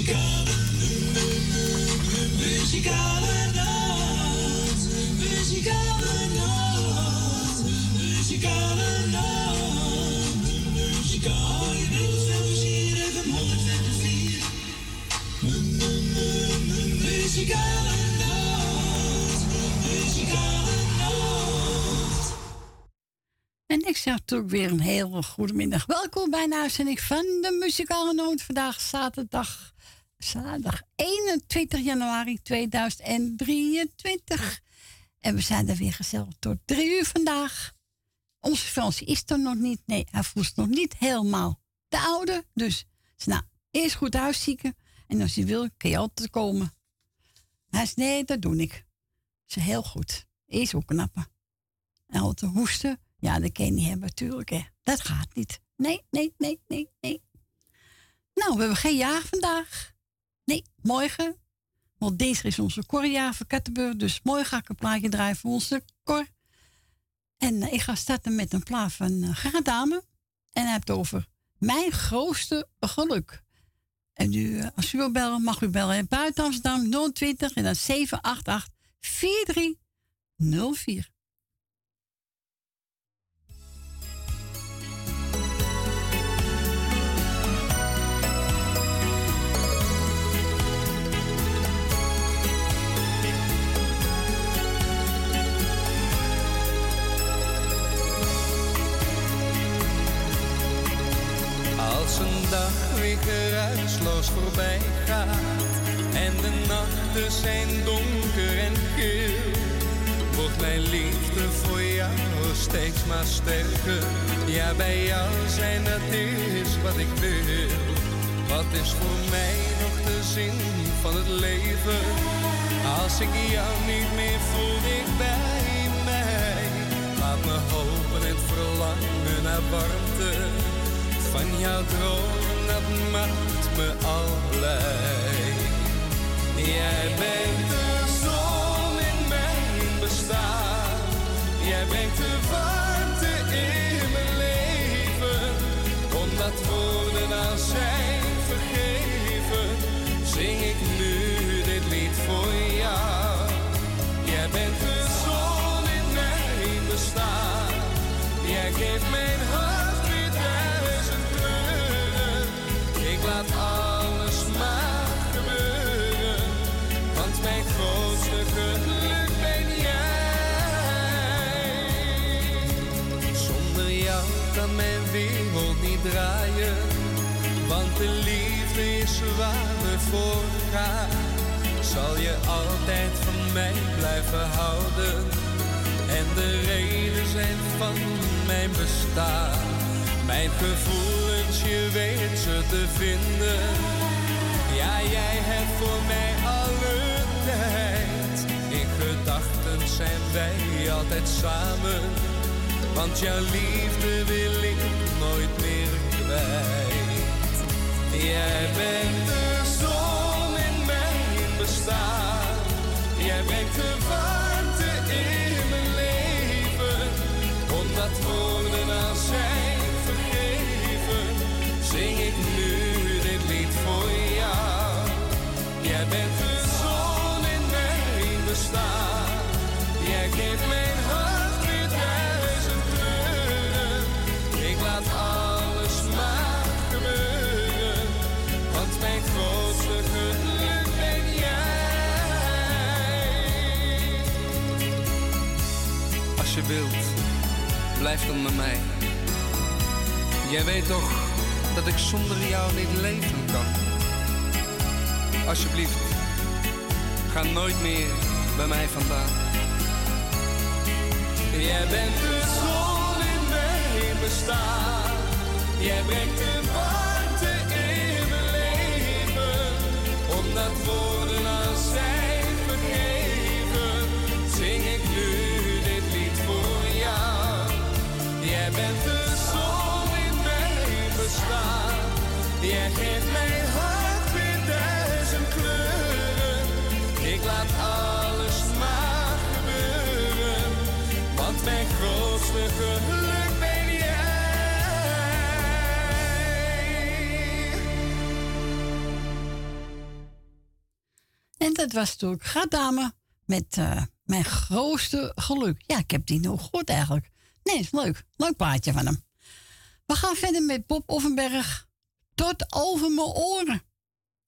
Muzikale, muzikale nacht. Muzikale nacht. Muzikale nacht. Muzikale Muzikale nacht. Muzikale nacht. En ik zeg natuurlijk weer een hele goede middag. Welkom bij een uitzending van de Muzikale Noot. Vandaag zaterdag, zaterdag 21 januari 2023. En we zijn er weer gezellig tot drie uur vandaag. Onze Fransie is er nog niet. Nee, hij voelt nog niet helemaal de oude. Dus nou, eerst goed huiszieken. En als je wil, kun je altijd komen. Hij zei, nee, dat doe ik. Ze heel goed. Eerst ook knappen. En altijd hoesten. Ja, dat kan je niet hebben, natuurlijk. Hè. Dat gaat niet. Nee, nee, nee, nee, nee. Nou, we hebben geen jaar vandaag. Nee, morgen. Want deze is onze Corja van Kattenburg. Dus morgen ga ik een plaatje draaien voor onze Cor. En eh, ik ga starten met een plaat van uh, Dame. En hij het over mijn grootste geluk. En u, eh, als u wil bellen, mag u bellen in buiten Amsterdam 020 en dan 788 4304. Geruisloos voorbij gaat en de nachten zijn donker en kil, wordt mijn liefde voor jou steeds maar sterker. Ja, bij jou zijn dat is wat ik wil. Wat is voor mij nog de zin van het leven? Als ik jou niet meer voel dicht bij mij, laat me hopen en verlangen naar warmte van jouw droom, dat maakt me al. Jij bent de zon in mijn bestaan. Jij brengt de warmte in mijn leven. Omdat woorden al zijn vergeven, zing ik nu dit lied voor jou. Jij bent de zon in mijn bestaan. Jij geeft mijn laat alles maar gebeuren. Want mijn grootste geluk ben jij. Zonder jou kan mijn wereld niet draaien. Want de liefde is waar we voor gaan. Zal je altijd van mij blijven houden. En de reden zijn van mijn bestaan. Mijn gevoelens, je weet ze te vinden. Ja, jij hebt voor mij alle tijd. In gedachten zijn wij altijd samen. Want jouw liefde wil ik nooit meer kwijt. Jij bent de zon in mijn bestaan. Jij brengt de warmte in mijn leven. Omdat woorden al Jij bent de zon in mijn bestaan. Jij geeft mijn hart weer duizend kleuren. Ik laat alles maar gebeuren. Want mijn grootste geluk ben jij. Als je wilt, blijf dan bij mij. Jij weet toch dat ik zonder jou niet leven kan. Alsjeblieft, ga nooit meer bij mij vandaan. Jij bent de zon in mijn bestaan. Jij brengt de warmte in mijn leven. Omdat woorden al zijn vergeven, zing ik nu dit lied voor jou. Jij bent de zon in mijn bestaan. Jij geeft mijn En dat was natuurlijk Gadame met eh, mijn grootste geluk. Ja, ik heb die nog goed eigenlijk. Nee, is leuk. Leuk plaatje van hem. We gaan verder met Bob Offenberg. Tot over mijn oren.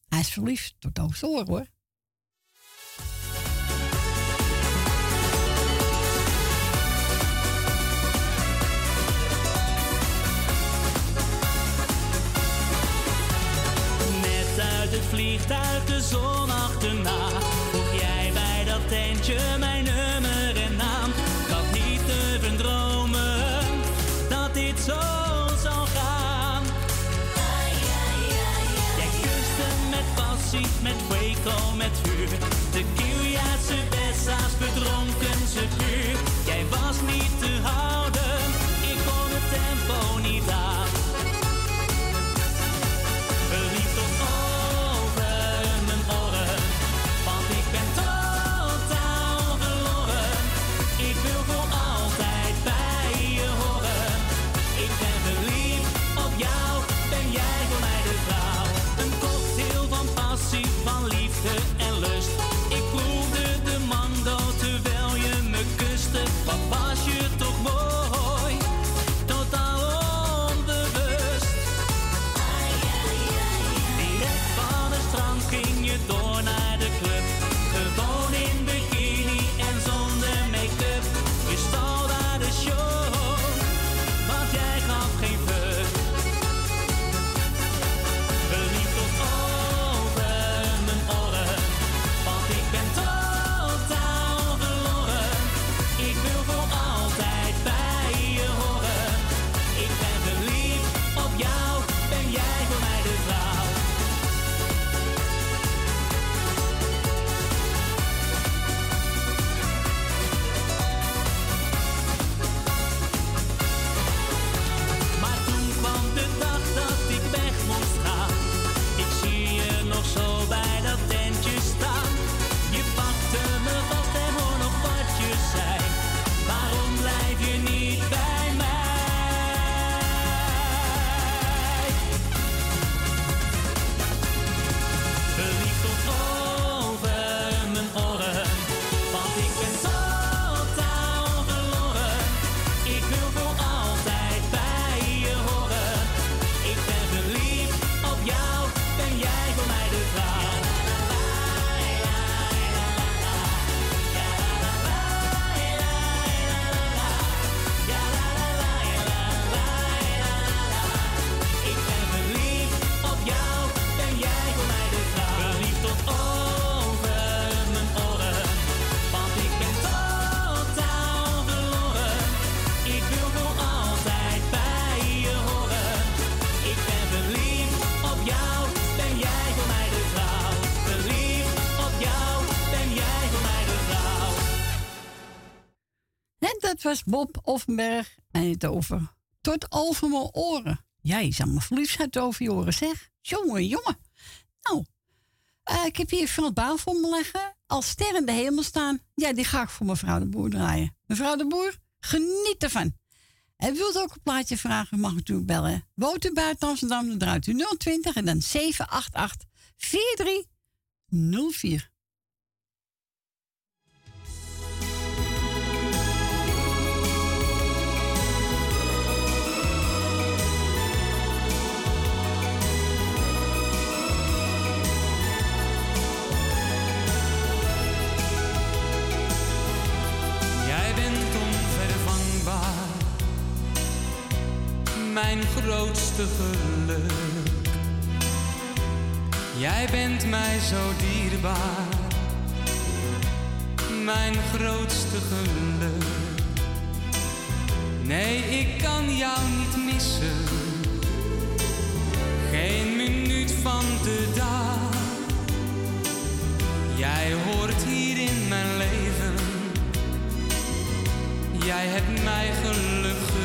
Hij is verliefd tot over zijn oren hoor. Fuego, met vuur. De Tequila, cervezas, bedronken ze puur. En het over tot over mijn oren. Jij me verliefd zijn over je oren, zeg. Jongen, jongen. Nou, eh, ik heb hier veel baan voor me leggen. Als ster in de hemel staan. Ja, die ga ik voor mevrouw de Boer draaien. Mevrouw de Boer, geniet ervan. En wilt ook een plaatje vragen, mag natuurlijk bellen. Woont buiten Amsterdam, dan draait u 020 en dan 788 4304. Mijn grootste geluk. Jij bent mij zo dierbaar, mijn grootste geluk. Nee, ik kan jou niet missen, geen minuut van de dag. Jij hoort hier in mijn leven. Jij hebt mij geluk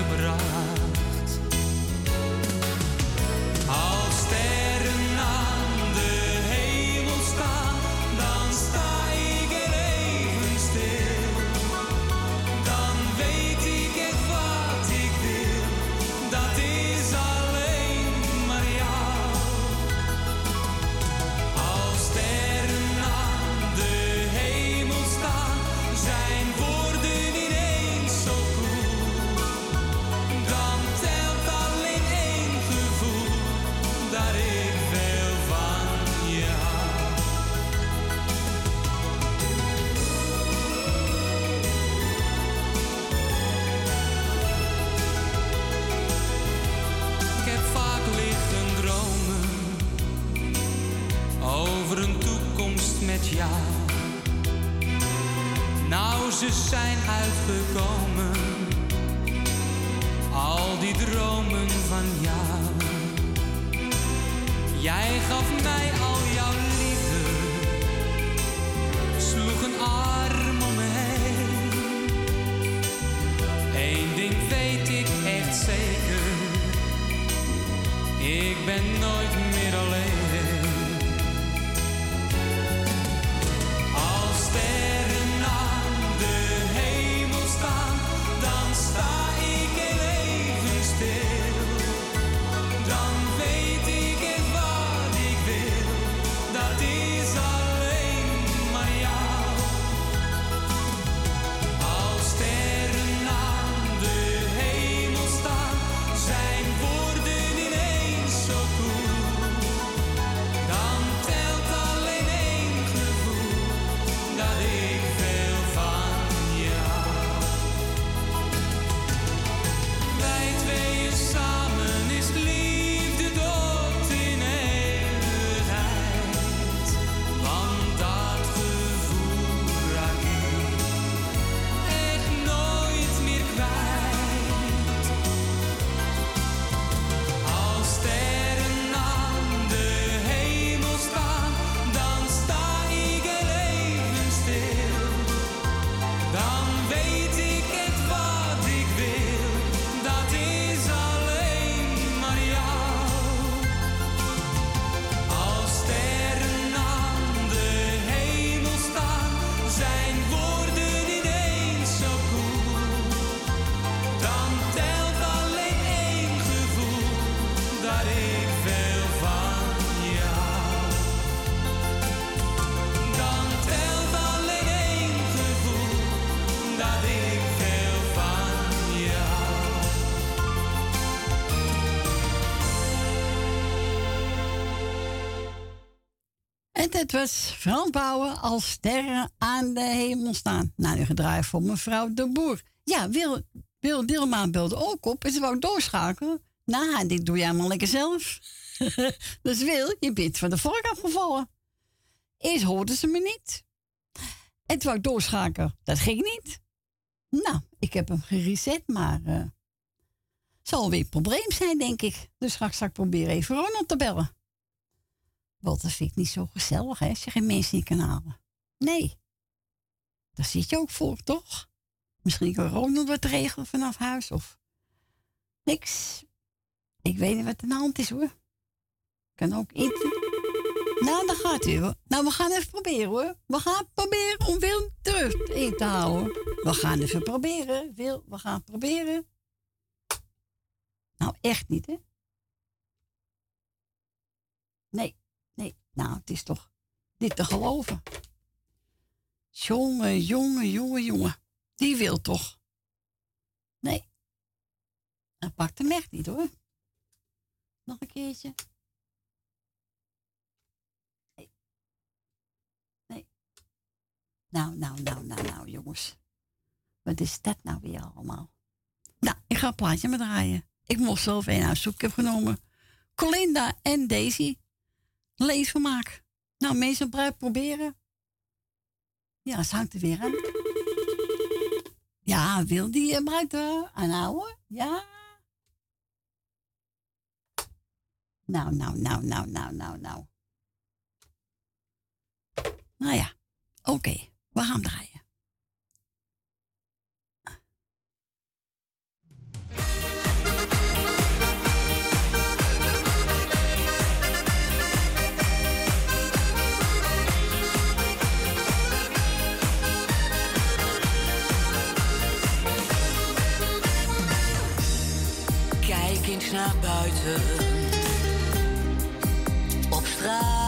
Ze zijn uitgekomen, al die dromen van jou. Jij gaf mij al jouw liefde, sloeg een arm om me. Eén ding weet ik echt zeker, ik ben nooit meer Frans Bouwen als sterren aan de hemel staan. Nou, nu gedraaid voor mevrouw de Boer. Ja, Wil, Wil Dilma belde ook op en ze wou doorschakelen. Nou, dit doe je allemaal lekker zelf. dus Wil, je bent van de vork afgevallen. Eerst hoorden ze me niet. En toen wou ik doorschakelen. Dat ging niet. Nou, ik heb hem gereset, maar... eh zal weer een probleem zijn, denk ik. Dus ga ik straks proberen even Ronald te bellen. Want dat vind ik niet zo gezellig, hè, als je geen mensen niet kan halen. Nee. Daar zit je ook voor, toch? Misschien kan Ronald wat regelen vanaf huis of niks. Ik weet niet wat aan de hand is, hoor. Kan ook iets. Nou, dan gaat u. hoor. Nou, we gaan even proberen, hoor. We gaan proberen om Wil terug in te houden. We gaan even proberen, Wil. We gaan proberen. Nou, echt niet, hè? Nee. Nou, het is toch niet te geloven. Jongen, jongen, jongen, jongen. Die wil toch? Nee. Hij pakt hem echt niet, hoor. Nog een keertje. Nee. Nee. Nou, nou, nou, nou, nou, jongens. Wat is dat nou weer allemaal? Nou, ik ga een plaatje met draaien. Ik moest zelf een uitzoek heb genomen. Colinda en Daisy. Leesvermaak. Nou, mensen proberen. Ja, ze hangt er weer aan. Ja, wil die ruiten aanhouden? Ja. Nou, nou, nou, nou, nou, nou, nou. Nou ja, oké. We gaan draaien. Eens naar buiten. Op straat.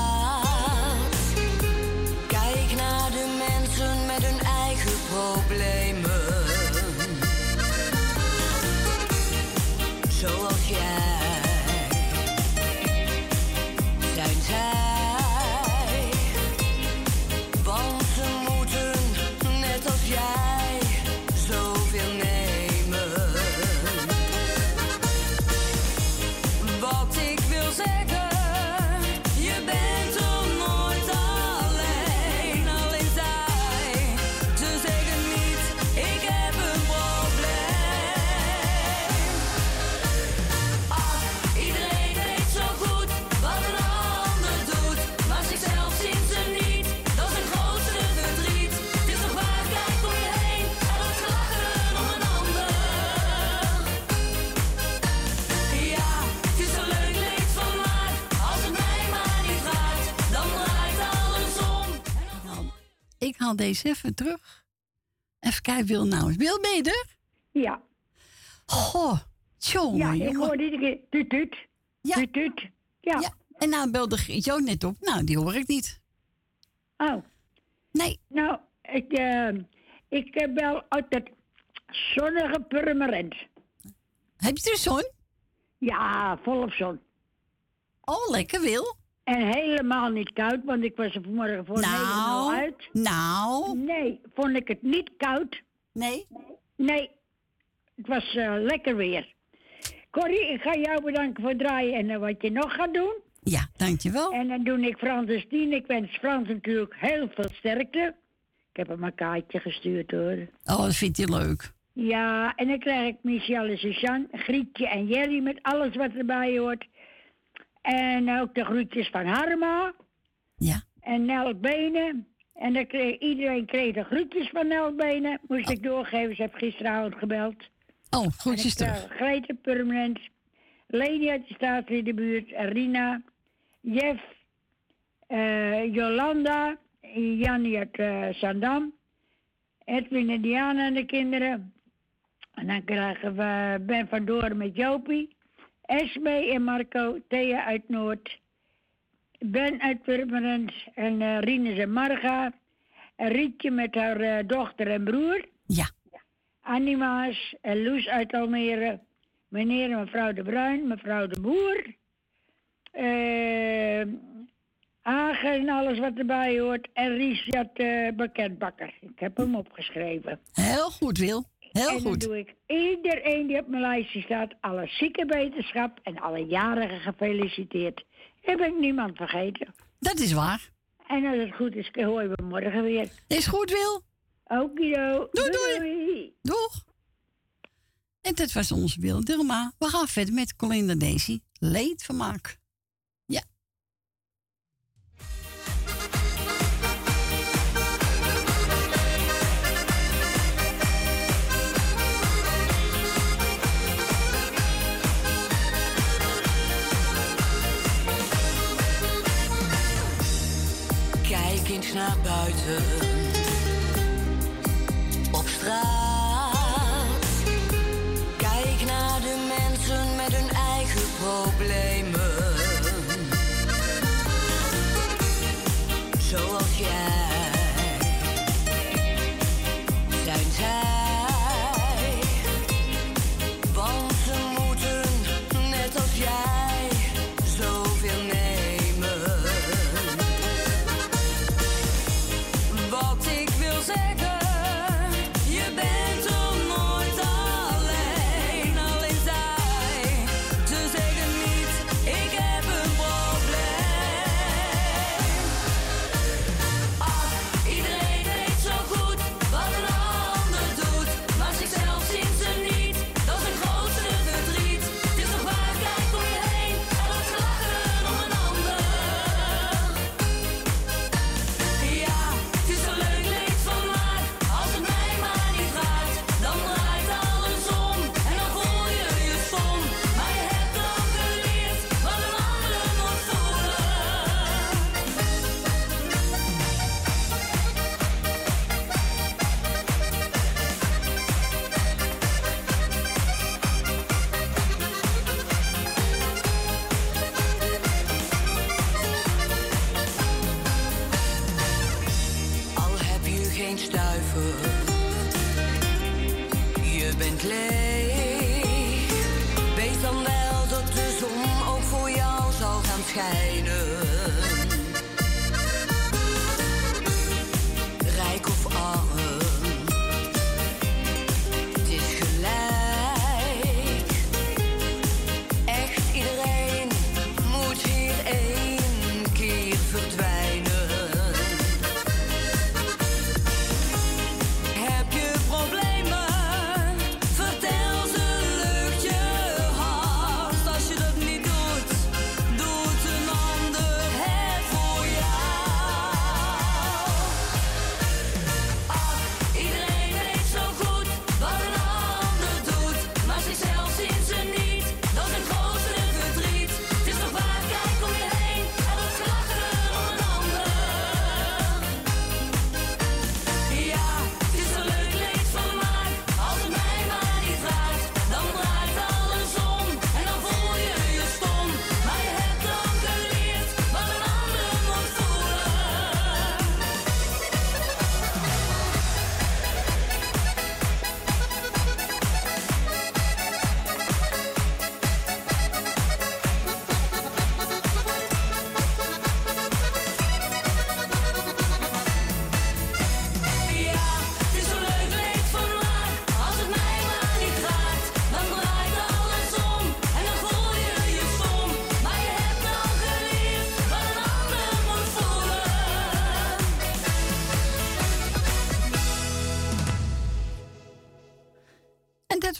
Haal deze even terug. Even kijken, Wil nou. Wil, ben je er? Ja, Goh, jongen, ja ik jongen. iedere keer tut tut, Ja. tut tut. Ja. Ja, en nou belde ook net op. Nou, die hoor ik niet. Oh, Nee, nou, ik, eh, ik eh, bel uit het zonnige Purmerend. heb je er zon? Ja, volop zon. Oh, lekker, Wil. En helemaal niet koud, want ik was er vanmorgen voor helemaal Nou, uit. nou, Nee, vond ik het niet koud. nee. Nee, het was eh, lekker weer. Corrie, ik ga jou bedanken voor het draaien en eh, wat je nog gaat doen. Ja, dankjewel. En dan doe ik Frans en Stien. Ik wens Frans natuurlijk heel veel sterkte. Ik heb hem een kaartje gestuurd hoor. Oh, dat vindt hij leuk. Ja, en dan krijg ik Michel en Suzanne, Grietje en Jerry met alles wat erbij hoort. En ook de groetjes van Harma Ja. en Nel Benen. En dan kreeg, iedereen kreeg de groetjes van Nel Benen. Moest ik doorgeven, ze heb gisteravond gebeld. Oh, groetjes terug. krijg Grete Permanent, Leni uit de staatsliedenbuurt, Rina, Jeff, eh, Jolanda, Jannie uit eh, Zandam, Edwin en Diana en de kinderen. En dan krijgen we Ben van Doorn met Jopie, Esme en Marco, Thea uit Noord, Ben uit Purmerend en eh Rinus en Marga, Rietje met haar eh, dochter en broer. Ja. Anima's en Loes uit Almere. Meneer en mevrouw De Bruin, mevrouw De Boer. eh Agen en alles wat erbij hoort. En Richard eh Bekendbakker. Ik heb hem opgeschreven. Heel goed, Wil. Heel en dan goed. doe ik iedereen die op mijn lijstje staat... alle zieke wetenschap en alle jarigen gefeliciteerd. Heb ik niemand vergeten. Dat is waar. En als het goed is, horen we morgen weer. Is goed, Wil. Okido. Doei, doei. doei. Doeg. En dit was onze Wil Dilma. We gaan verder met Colinda Daisy. Leedvermaak. Naar buiten. Op straat. Zal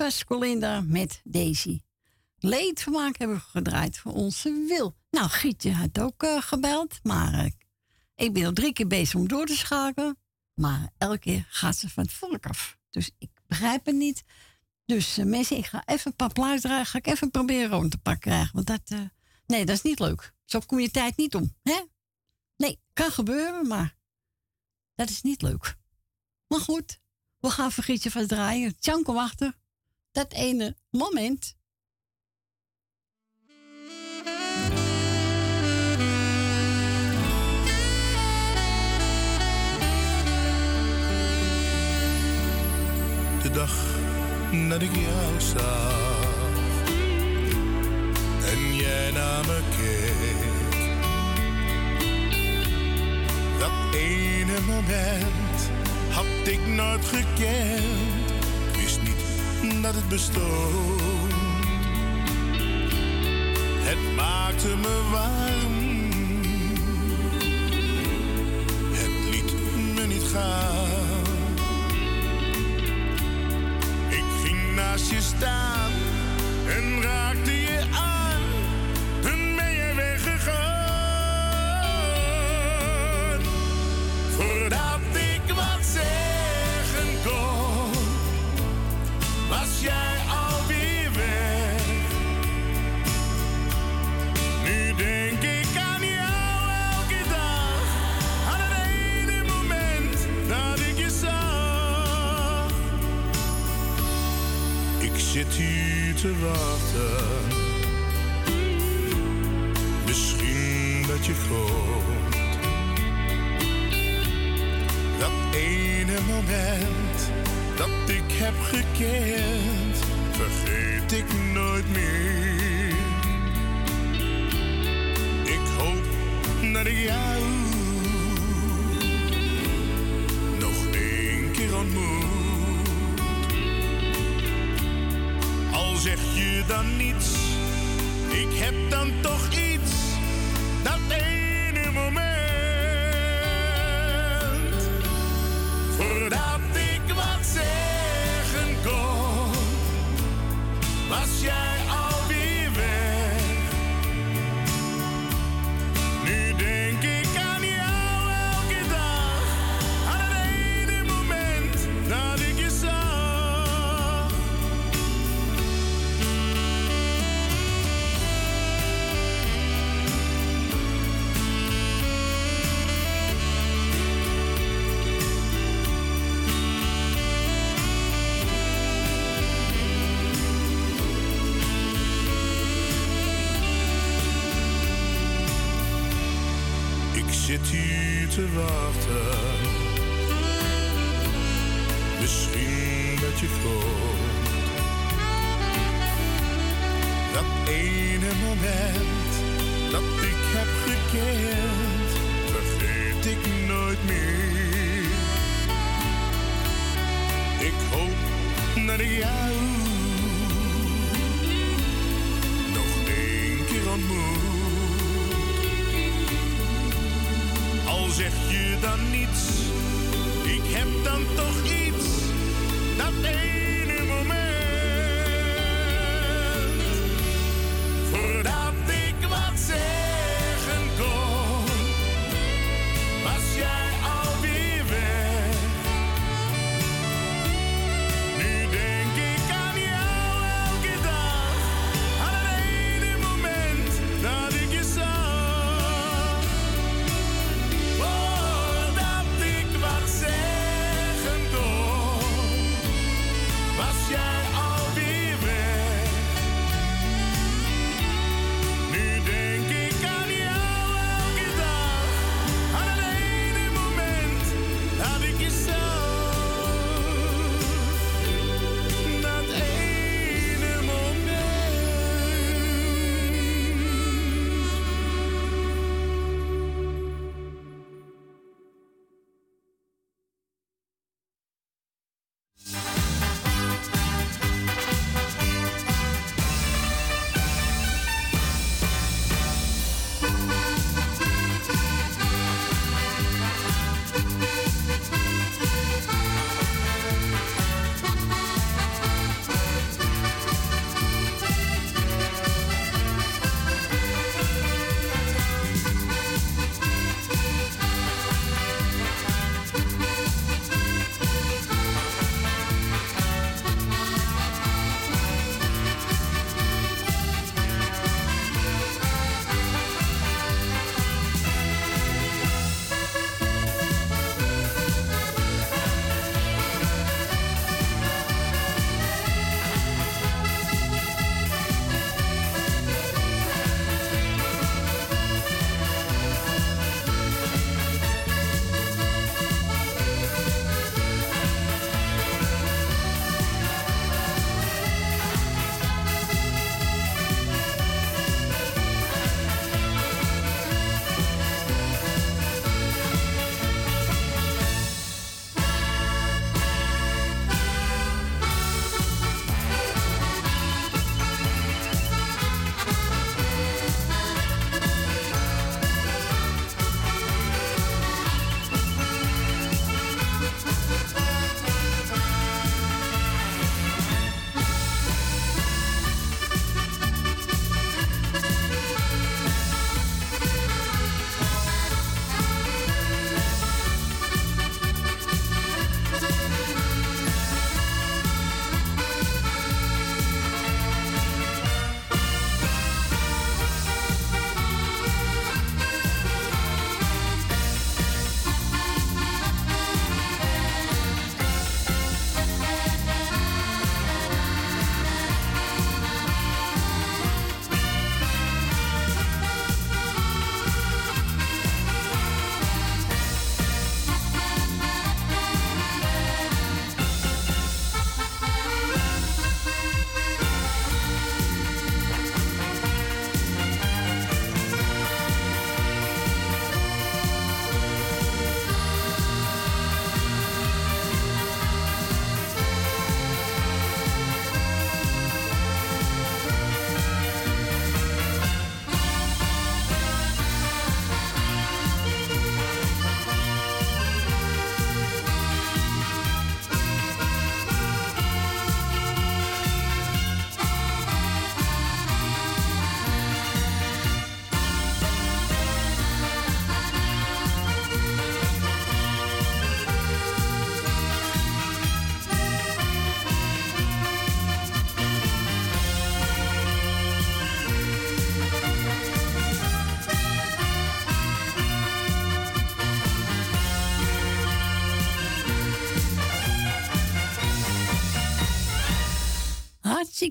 was Colinda met Daisy. Leedvermaak hebben we gedraaid voor onze Wil. Nou, Gietje had ook eh, gebeld, maar eh, ik ben al drie keer bezig om door te schakelen. Maar elke keer gaat ze van het volk af. Dus ik begrijp het niet. Dus eh, mensen, ik ga even een paar plaatjes draaien. Ga ik even proberen rond te pakken krijgen. Want dat, nee, dat is niet leuk. Zo kom je tijd niet om. Hè? Nee, kan gebeuren, maar dat is niet leuk. Maar goed, we gaan voor Gietje van draaien. Tjanko achter. Dat ene moment. de dag dat ik jou zag en jij naar me keek. Dat ene moment had ik nooit gekend, dat het bestond. Het maakte me warm, het liet me niet gaan. Ik ging naast je staan en raakte je aan. Toen ben je weggegaan. Te. Misschien dat je komt. Dat ene moment dat ik heb gekend, vergeet ik nooit meer. Ik hoop dat ik jou nog één keer ontmoet. Zeg je dan niets, ik heb dan toch iets. Dat ene moment. Voordat ik wat zeggen kon, was jij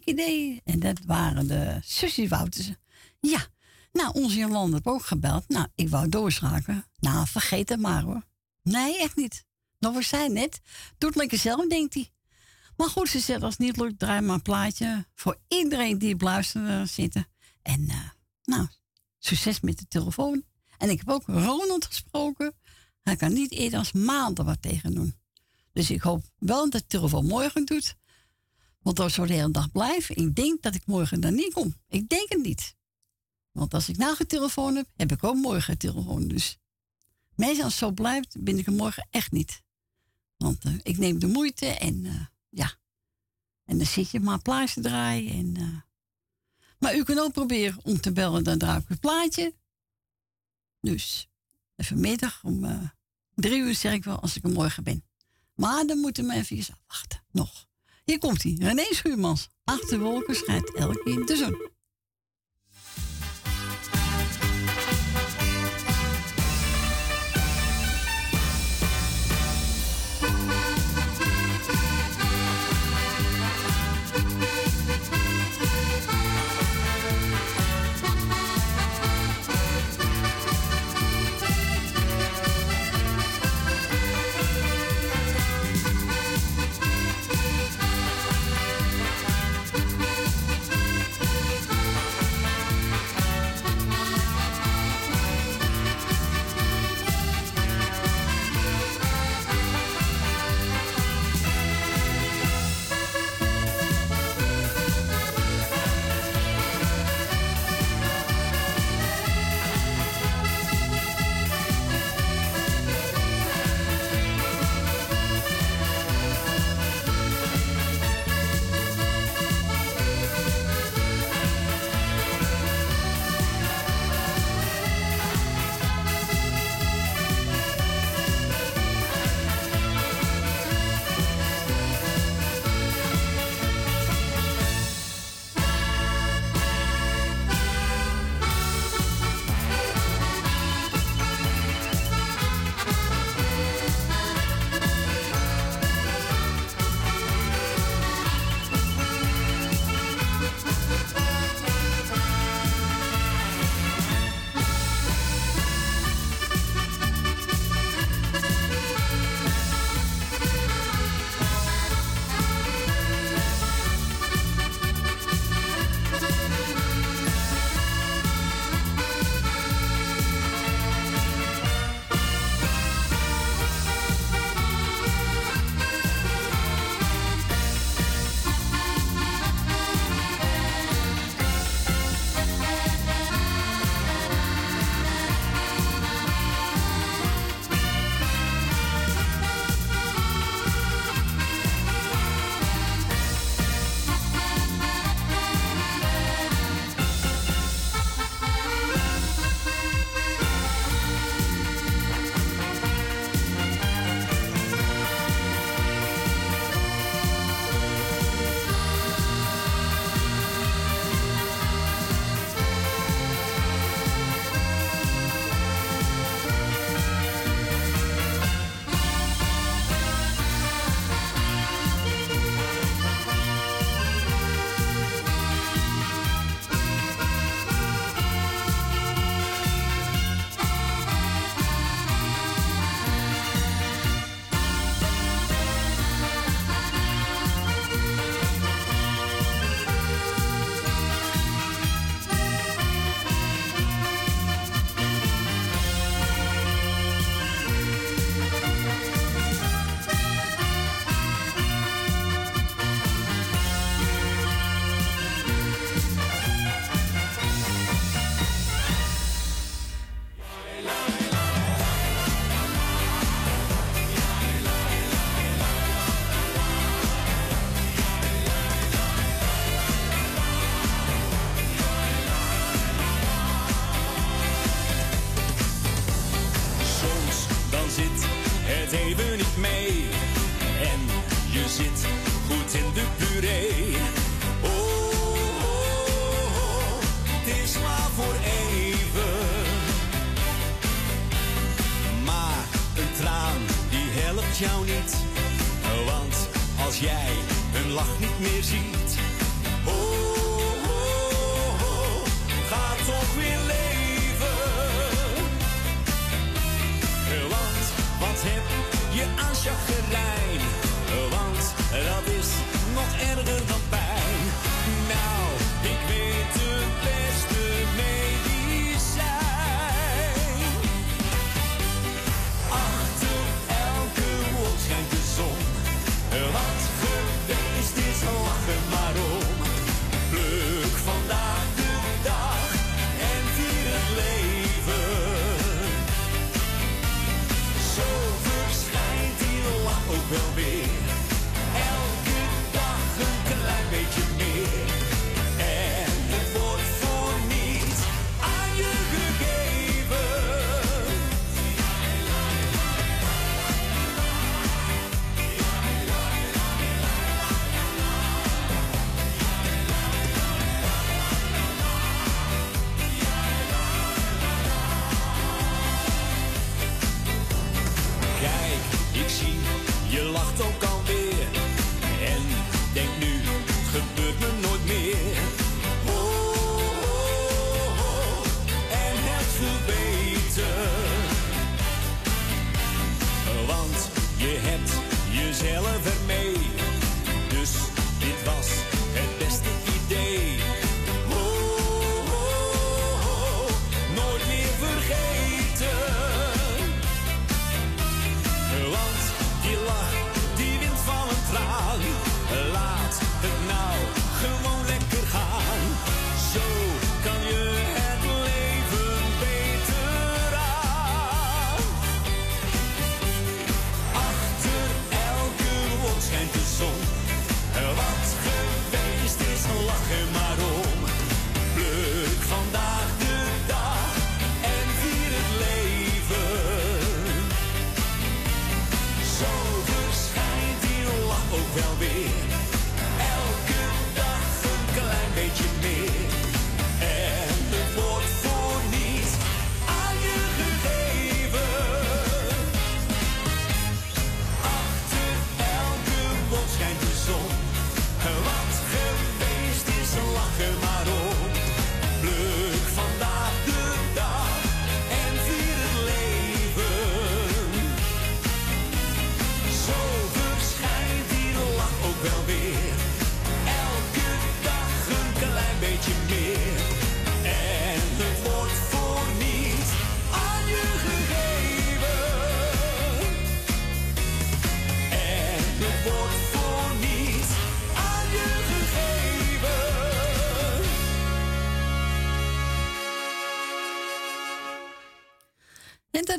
idee. En dat waren de Woutersen. Ja, nou, onze Jolanda heeft ook gebeld. Nou, ik wou doorschakelen. Nou, vergeet het maar hoor. Nee, echt niet. Dat was zij net. Doe het lekker zelf, denkt hij. Maar goed, ze zegt als het niet lukt, draai maar een plaatje. Voor iedereen die op luisteren zitten. En eh, nou, succes met de telefoon. En ik heb ook Ronald gesproken. Hij kan niet eerder als maanden wat tegen doen. Dus ik hoop wel dat de telefoon morgen doet. Want als we de hele dag blijven, ik denk dat ik morgen dan niet kom. Ik denk het niet. Want als ik nou geen telefoon heb, heb ik ook morgen een telefoon. Dus meestal als het zo blijft, ben ik er morgen echt niet. Want eh, ik neem de moeite en eh, ja. En dan zit je maar plaatje draaien. En, eh, maar u kunt ook proberen om te bellen, dan draai ik het plaatje. Dus even middag om drie uur zeg ik wel als ik er morgen ben. Maar dan moeten we even afwachten. Nog. Hier komt hij. René Schuurmans. Achter wolken schijnt elke keer de zon.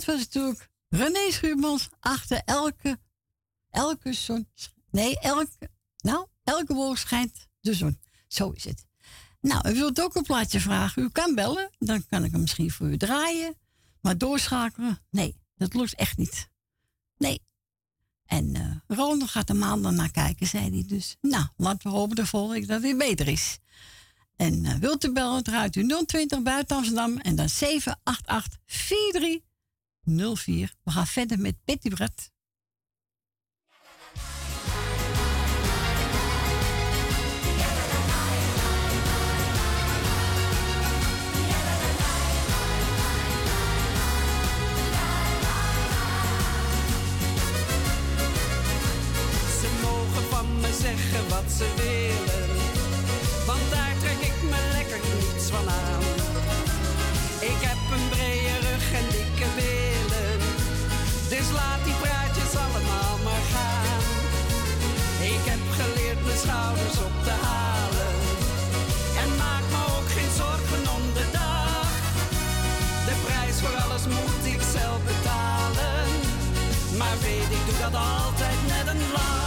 Was natuurlijk René Schuurmans achter elke, elke zon. Nee, elke, nou, elke wolk schijnt de zon. Zo is het. Nou, u wilt ook een plaatje vragen. U kan bellen, dan kan ik hem misschien voor u draaien. Maar doorschakelen, nee, dat lukt echt niet. Nee. En Ronald gaat er maandag naar kijken, zei hij. Dus, nou, laten we hopen de volgende dat weer beter is. En eh, wilt u bellen, draait u 020 buiten Amsterdam en dan 788 4304. We gaan verder met Betty Brett. Ze mogen van me zeggen wat ze willen, altijd met een lach.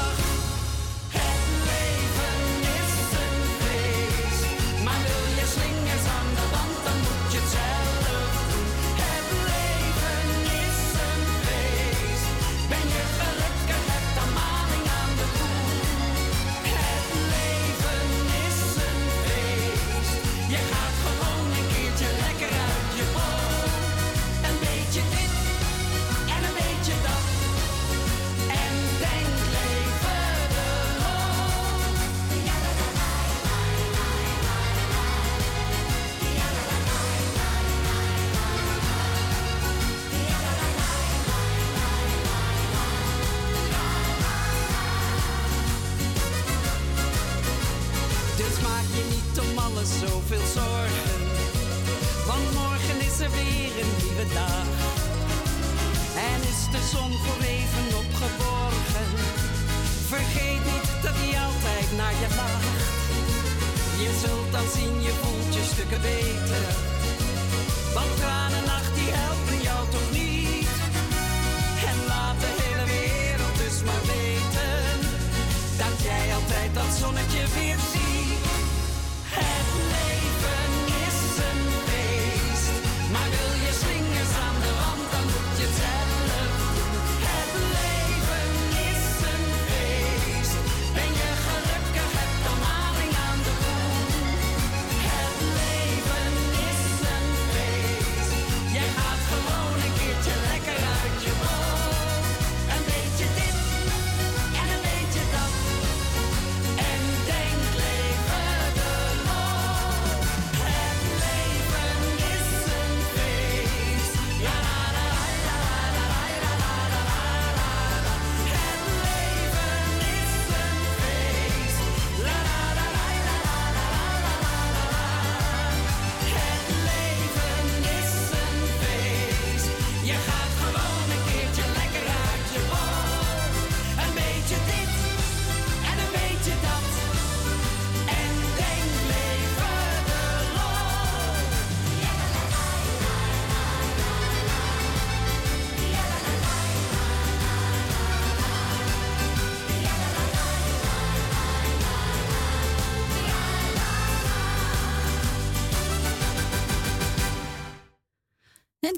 Zorgen. Want morgen is er weer een nieuwe dag. En is de zon voor even opgeborgen. Vergeet niet dat hij altijd naar je lacht. Je zult dan zien, je voelt je stukken beter. Want tranennacht die helpen jou toch niet. En laat de hele wereld dus maar weten. Dat jij altijd dat zonnetje weer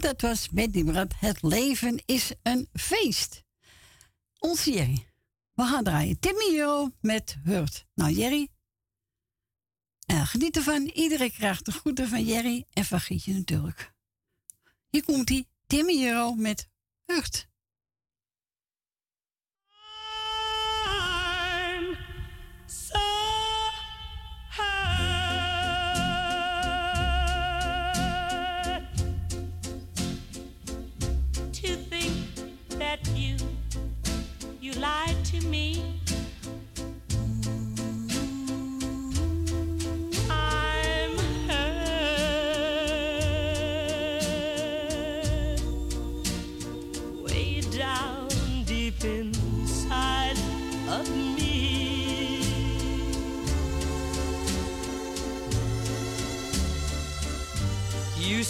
dat was Betty Brad. Het leven is een feest. Onze Jerry. We gaan draaien. Timmy Euro met Hurt. Nou, Jerry. Uh, geniet ervan. Iedereen krijgt de groeten van Jerry en van Gietje natuurlijk. Hier komt hij. Euro met Hurt.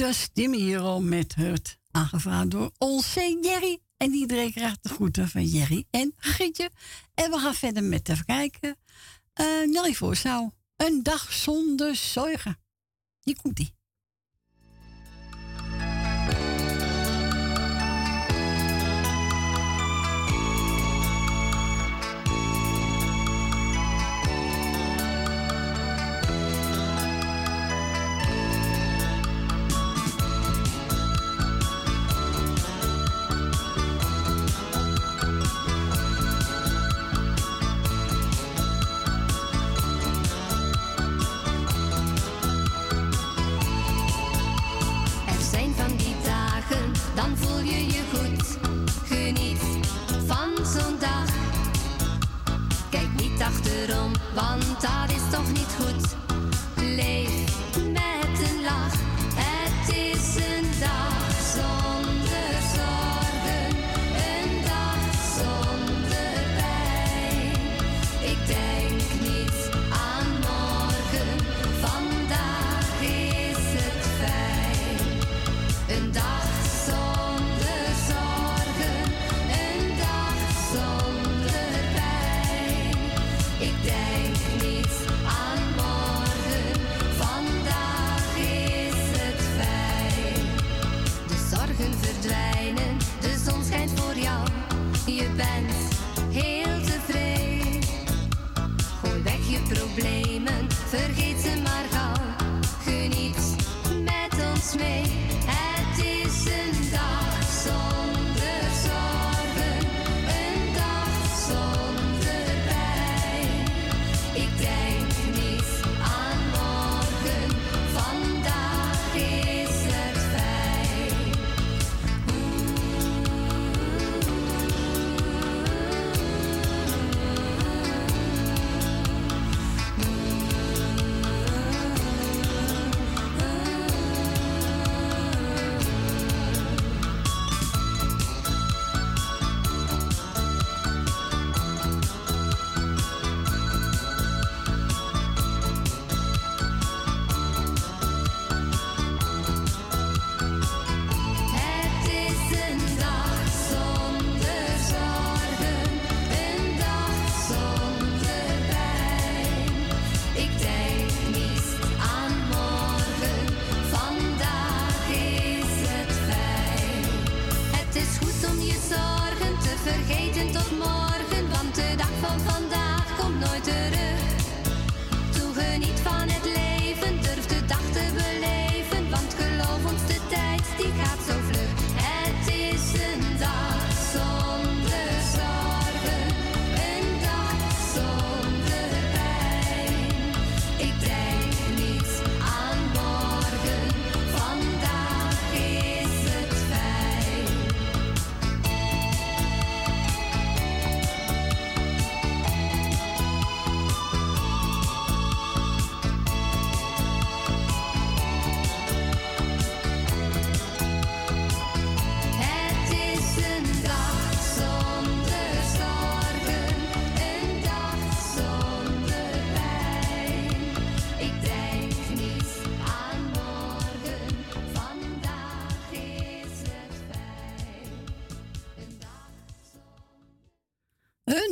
dit was Timmy Hero met Hurt. Aangevraagd door onze Jerry. En iedereen krijgt de groeten van Jerry en Gietje. En we gaan verder met even kijken. Uh, Nelly. Een dag zonder zorgen. Hier komt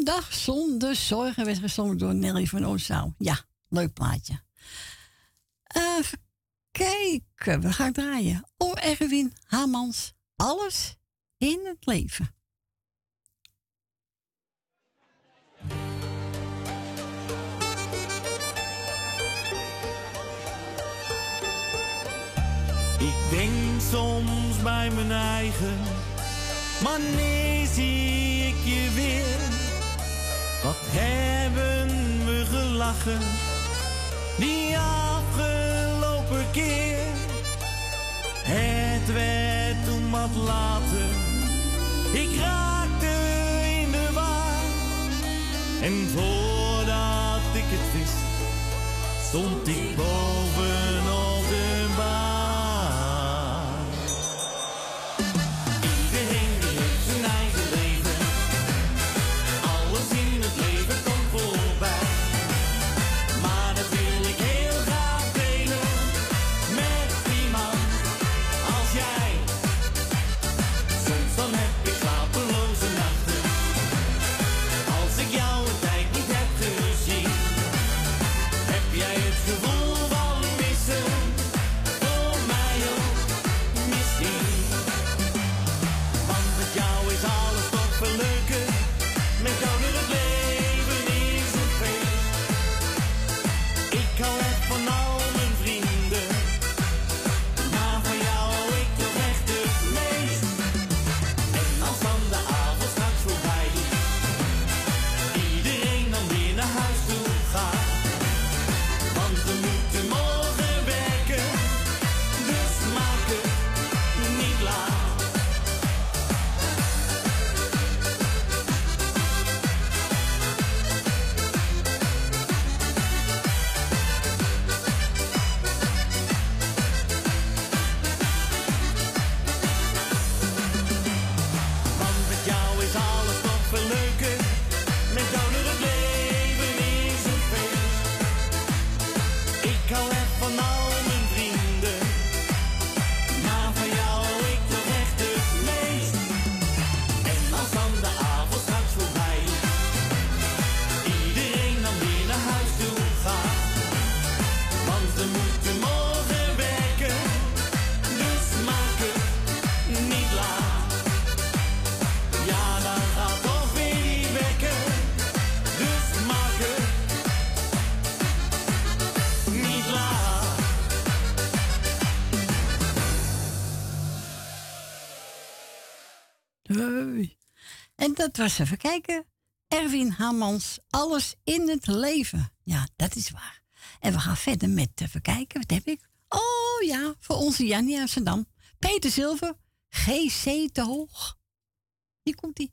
dag zonder zorgen werd gezongen door Nelly van Oostzaal. Ja, leuk plaatje. Eh, even kijken, we gaan draaien. Om Erwin Hamans, alles in het leven. Ik denk soms bij mijn eigen, wanneer zie ik je weer? Wat hebben we gelachen die afgelopen keer? Het werd toen wat later, ik raakte in de war. En voordat ik het wist, stond ik was even kijken. Erwin Hamans, Alles in het leven. Ja, dat is waar. En we gaan verder met even kijken. Wat heb ik? Oh ja, voor onze Jannie Amsterdam. Peter Zilver, GC te hoog. Hier komt hij.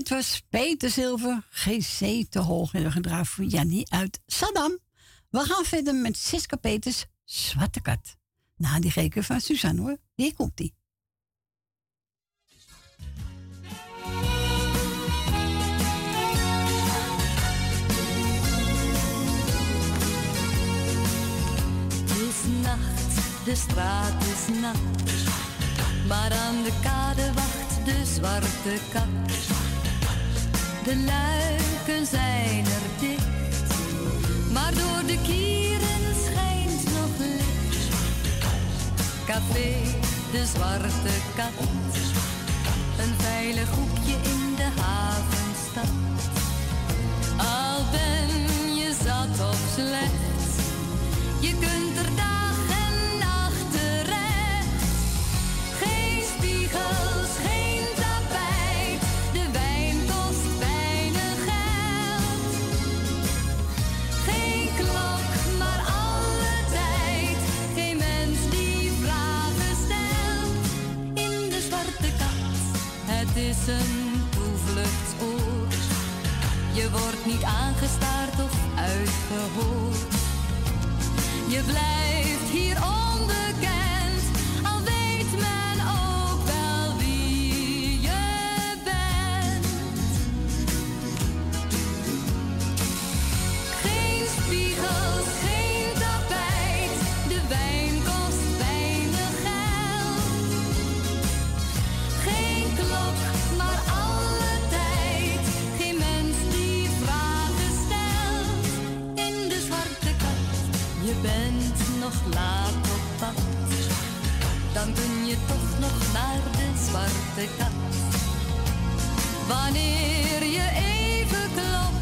dit was Peter Zilver, GC te hoog en gedraaf voor Jannie uit Saddam. We gaan verder met Siska Peters, Zwarte Kat. Na die geken van Suzanne hoor, hier komt die. Het is nacht, de straat is nat, maar aan de kade wacht de zwarte kat de luiken zijn er dicht. Maar door de kieren schijnt nog licht. Café de Zwarte Kat. Een veilig hoekje in de havenstad. Al ben je zat of slecht, je kunt er daar. niet aangestaard of uitgehoord. Je blijft. laat op pad, dan kun je toch nog naar de zwarte kat. Wanneer je even klopt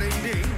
Friday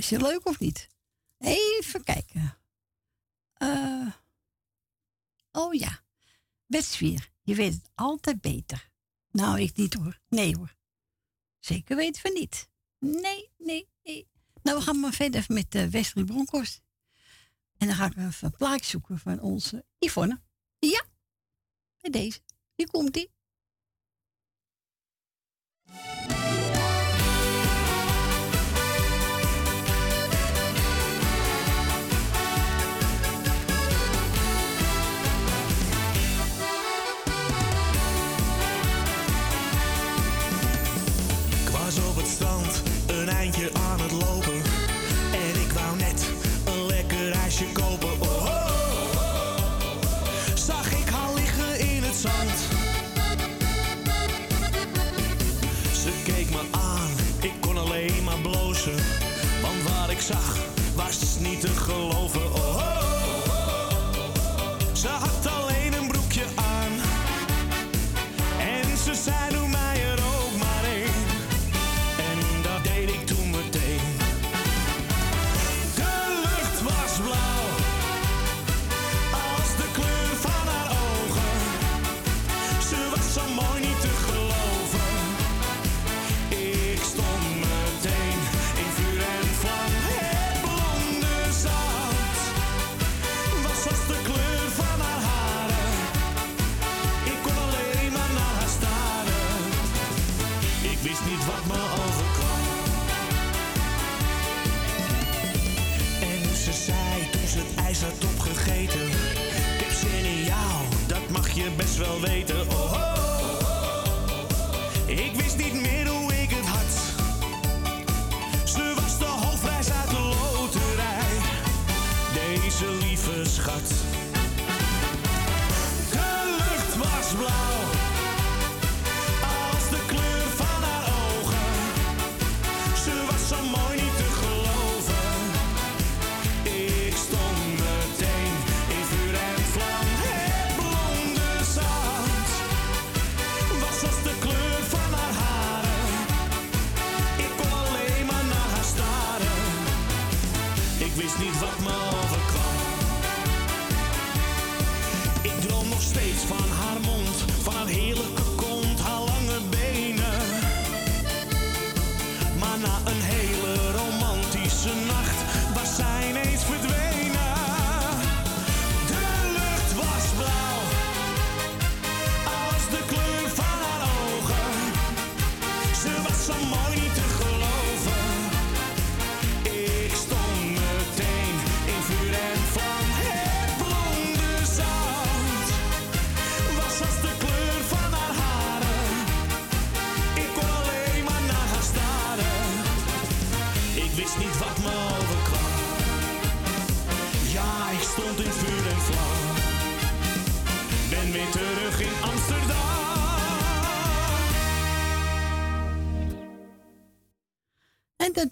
Is je leuk of niet? Even kijken. Eh, oh ja. Westvier, Je weet het altijd beter. Nou, ik niet hoor. Nee hoor. Zeker weten we niet. Nee, nee, nee. Nou, we gaan maar verder met eh, de Westrie Broncos. En dan ga ik even een plaatje zoeken van onze Yvonne. Ja, met deze. Hier komt die.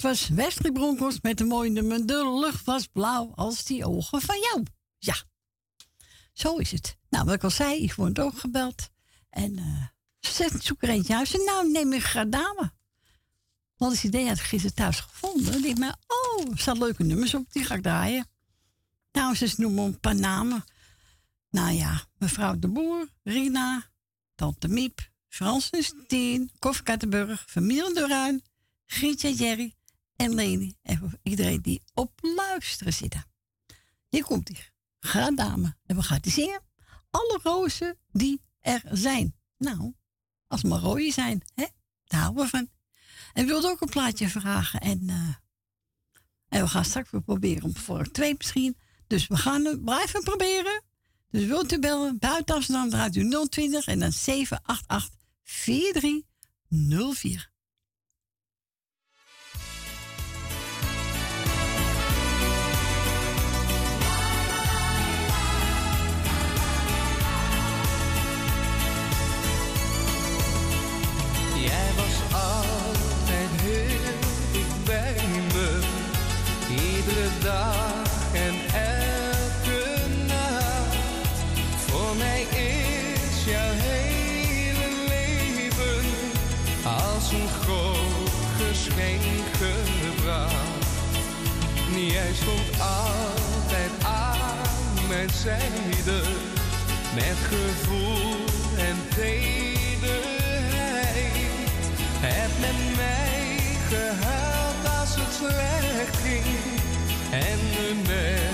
Was met de mooie nummer De lucht was blauw als die ogen van jou. Ja, zo is het. Nou, wat ik al zei, ik word ook gebeld. En eh ze zegt, zoek er eentje uit. Ze nou, neem ik graag dame. Want het idee had ik gisteren thuis gevonden. Ik maar, oh, er staan leuke nummers op, die ga ik draaien. Nou, ze noemen een paar namen. Nou ja, mevrouw de Boer, Rina, tante Miep, Francis Tien, Koffie Kattenburg, familie de Ruin, Grietje Jerry en Leni. En voor iedereen die op luisteren zitten. Hier komt ie. Ga dame. En we gaan die zingen. Alle rozen die er zijn. Nou, als maar rode zijn, hè? Daar houden we van. En we wilden ook een plaatje vragen. En, eh, en we gaan straks weer proberen om voor twee misschien. Dus we gaan het blijven proberen. Dus wilt u bellen, buiten Amsterdam draait u 020 en dan 788 4304. Zijde, met gevoel en tederheid. Heb met mij gehuild als het slecht ging en me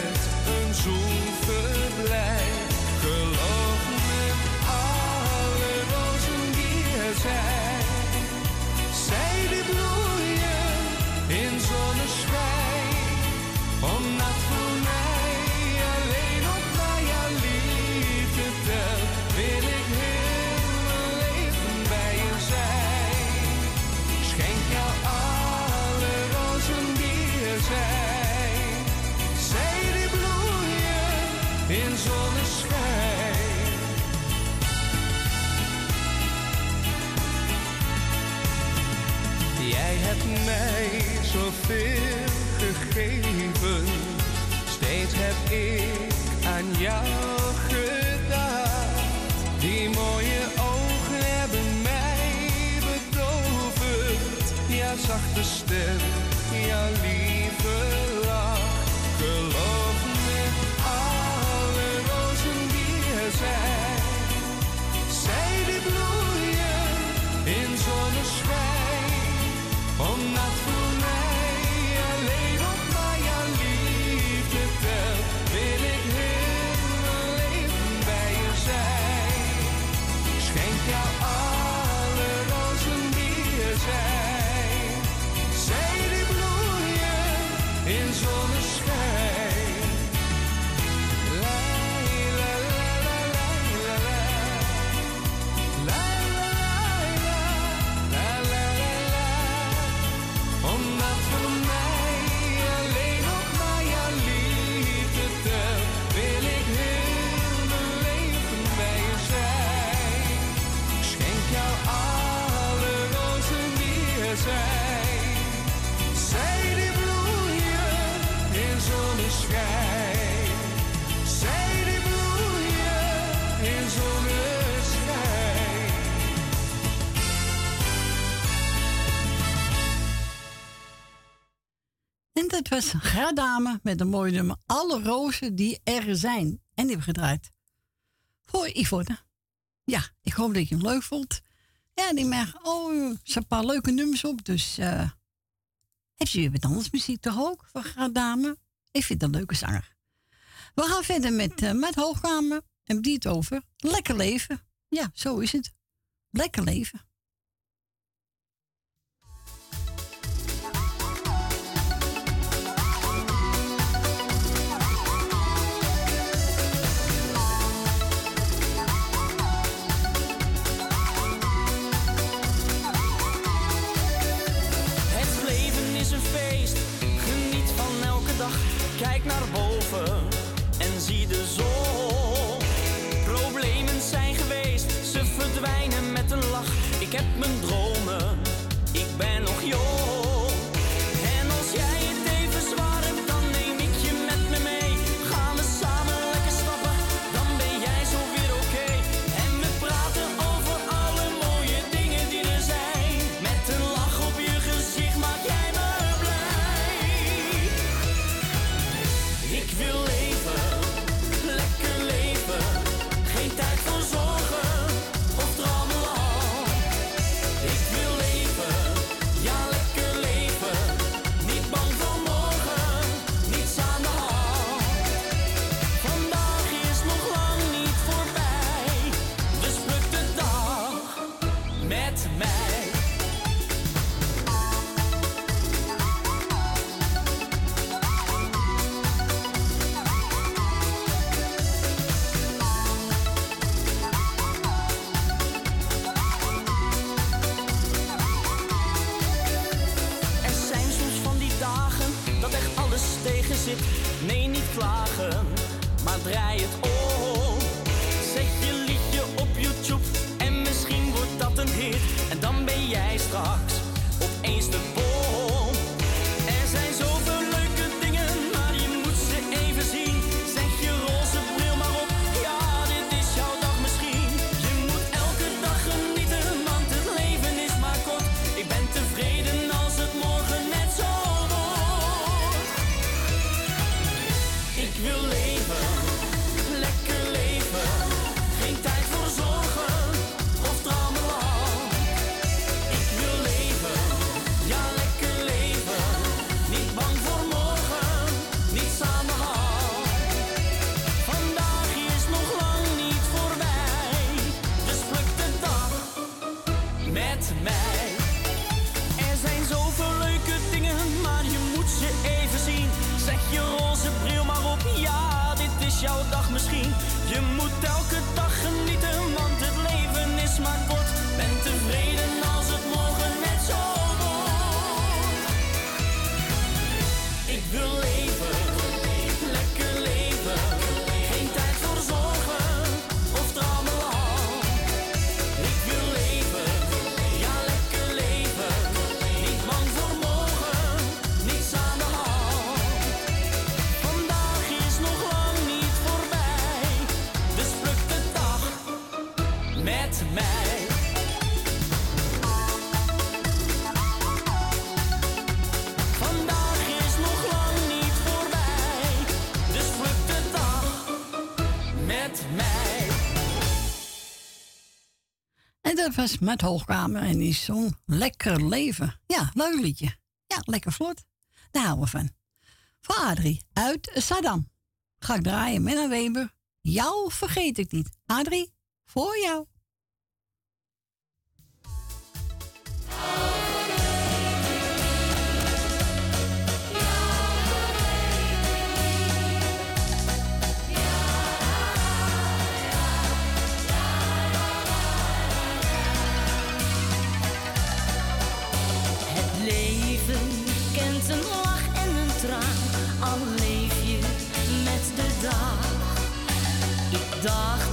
mij zoveel gegeven, steeds heb ik aan jou gedacht. Die mooie ogen hebben mij betoverd, jouw zachte stem, jouw lieve Davis, met een mooi nummer. Alle rozen die er zijn. En die hebben gedraaid. Voor Yvonne. Ja, ik hoop dat je hem leuk vond. Ja, die merk, oh, er zijn een paar leuke nummers op. Dus eh, uh, heeft je weer wat anders muziek toch ook van graadame. Ik vind dat een leuke zanger. We gaan verder met, eh, met Hoogkamer. En die het over. Lekker leven. Ja, zo is het. Lekker leven. not a boy. Met Hoogkamer en die zong Lekker Leven. Ja, leuk liedje. Ja, lekker vlot. Daar houden we van. Voor Adrie uit Saddam. Ga ik draaien met een Weber. Jou vergeet ik niet. Adrie, voor jou. dag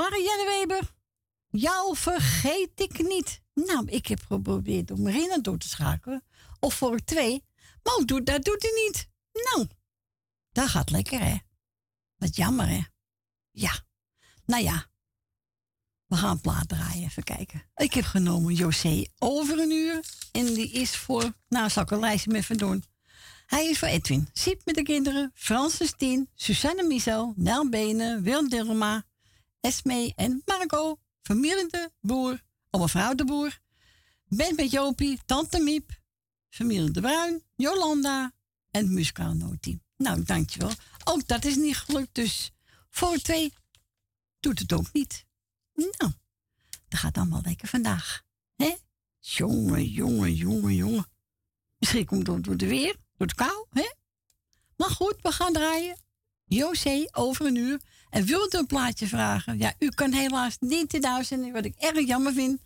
Marianne Weber. Jou vergeet ik niet. Nou, ik heb geprobeerd om Marina door te schakelen. Of voor twee. Maar hoe doet, dat doet hij niet. Nou, dat gaat lekker, hè? Wat jammer, hè? Ja. Nou ja. We gaan een plaat draaien. Even kijken. Ik heb genomen José over een uur. En die is voor... Nou, zal ik een lijstje met doen. Hij is voor Edwin. Siep met de kinderen. Francis Tien. Susanne Michel. Nel Benen. Wil Dilma. Esme en Marco. Familie de Boer. Oma vrouw de Boer. Ben met Jopie. Tante Miep. Familie de Bruin. Jolanda. En het muzikaal noodteam. Nou, dankjewel. Ook dat is niet gelukt. Dus voor twee doet het ook niet. Nou, dat gaat allemaal lekker vandaag. hè? Jongen, jongen, jongen, jongen. Misschien komt het door de weer, door het kou, hè? Maar goed, we gaan draaien. José, over een uur. En wilt u een plaatje vragen? Ja, u kan helaas niet in de wat ik erg jammer vind.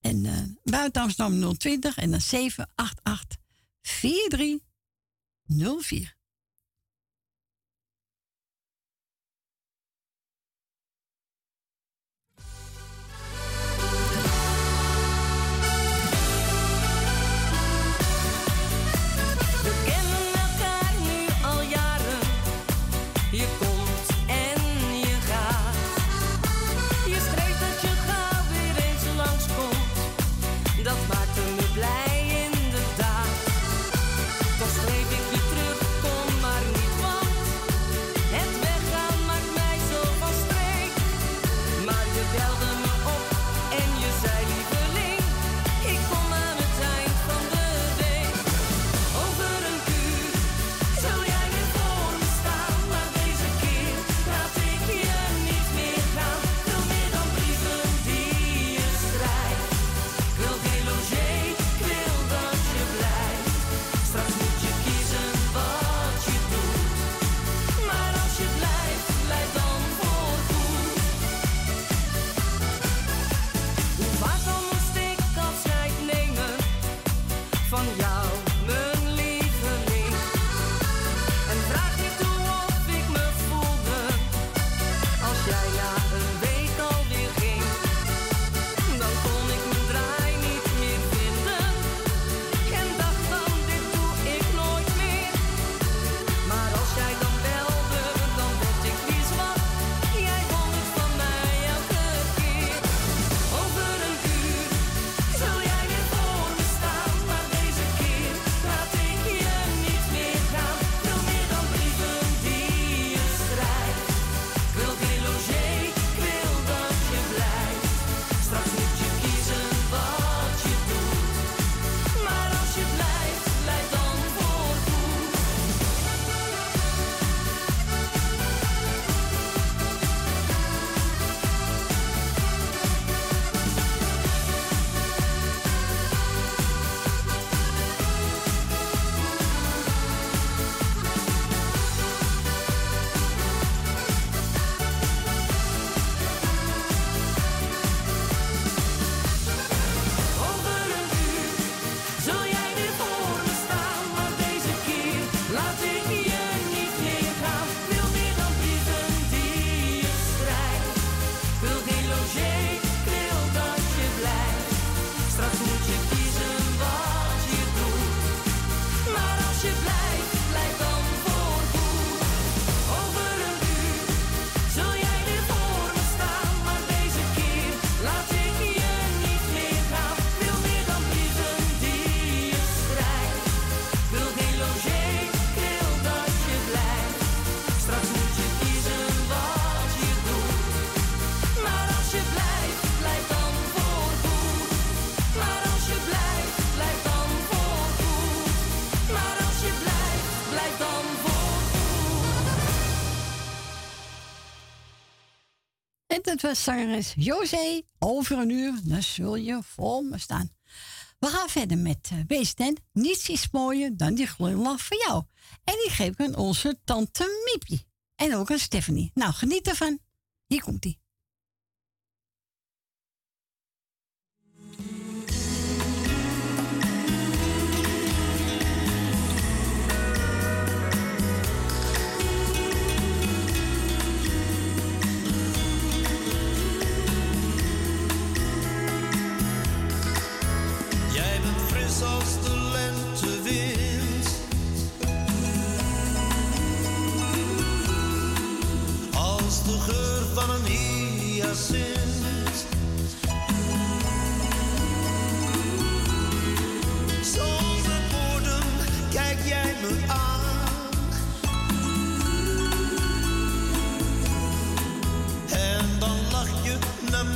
En eh buiten Amsterdam 020 en dan 788 4304. prachtige zangeres José. Over een uur, dan zul je voor me staan. We gaan verder met eh, Wees Den. Niets is mooier dan die glimlach van jou. En die geef ik aan onze tante Miepie. En ook aan Stephanie. Nou, geniet ervan. Hier komt-ie.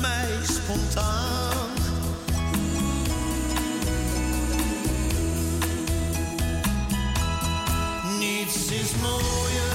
mij spontaan. Niets is mooier.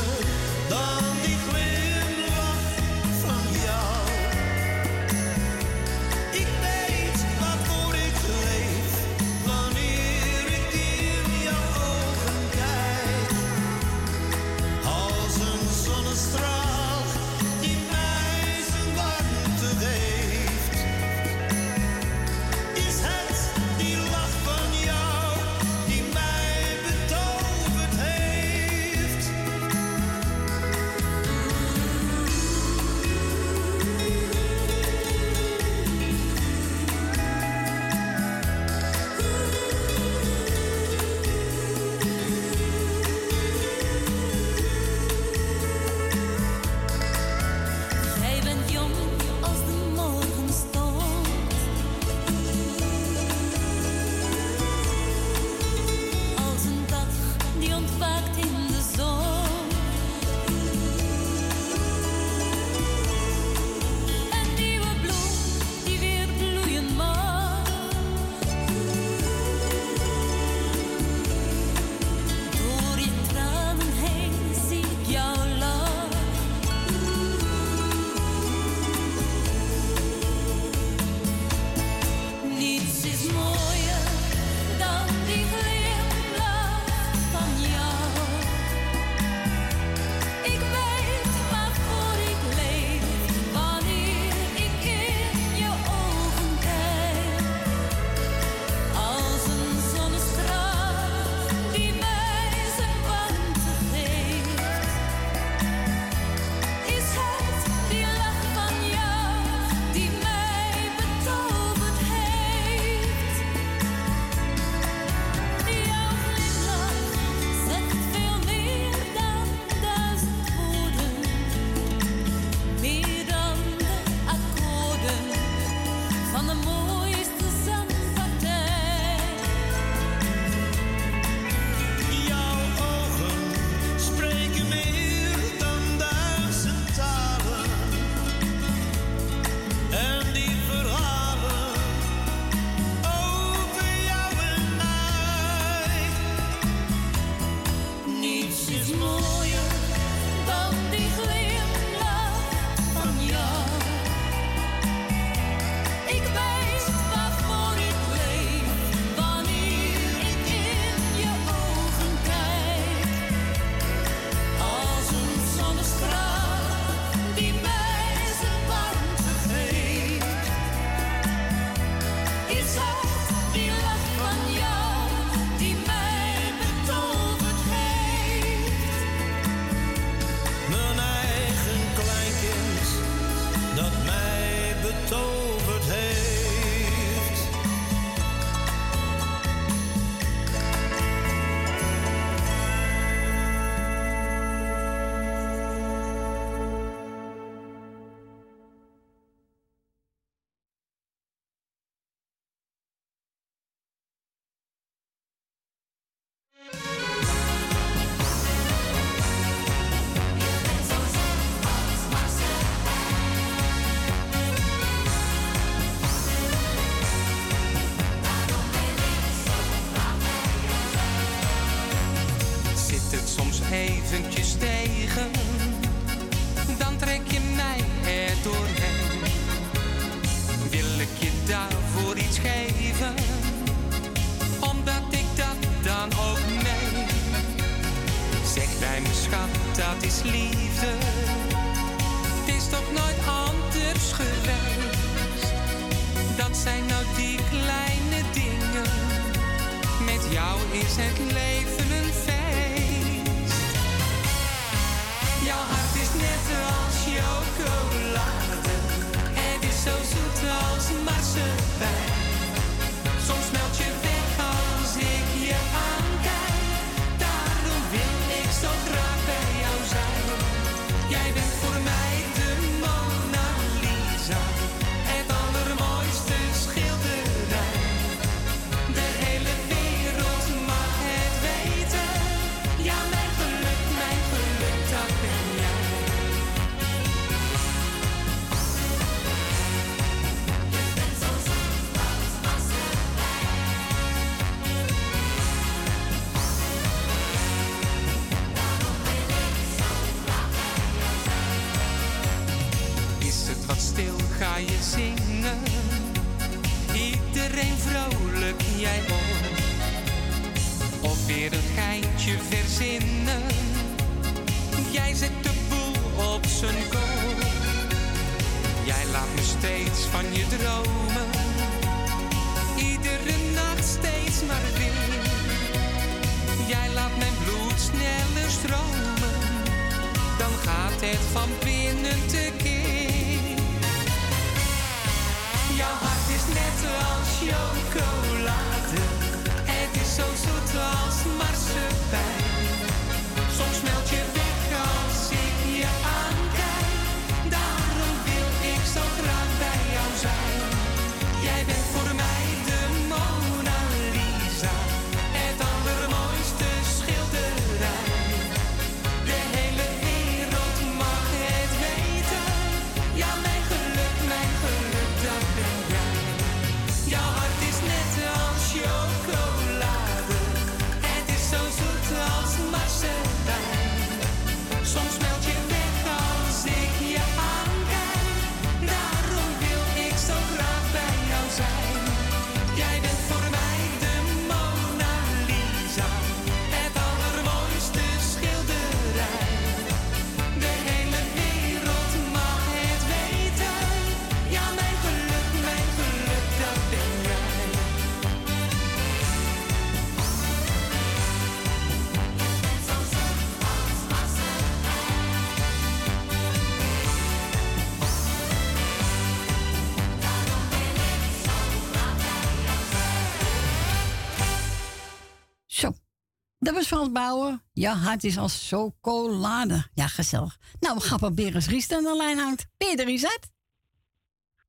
Dat was Frans Bauer. Ja, hart is als chocolade. Ja, gezellig. Nou, we gaan proberen eens Ries aan de lijn hangt. Ben je er, Rizet?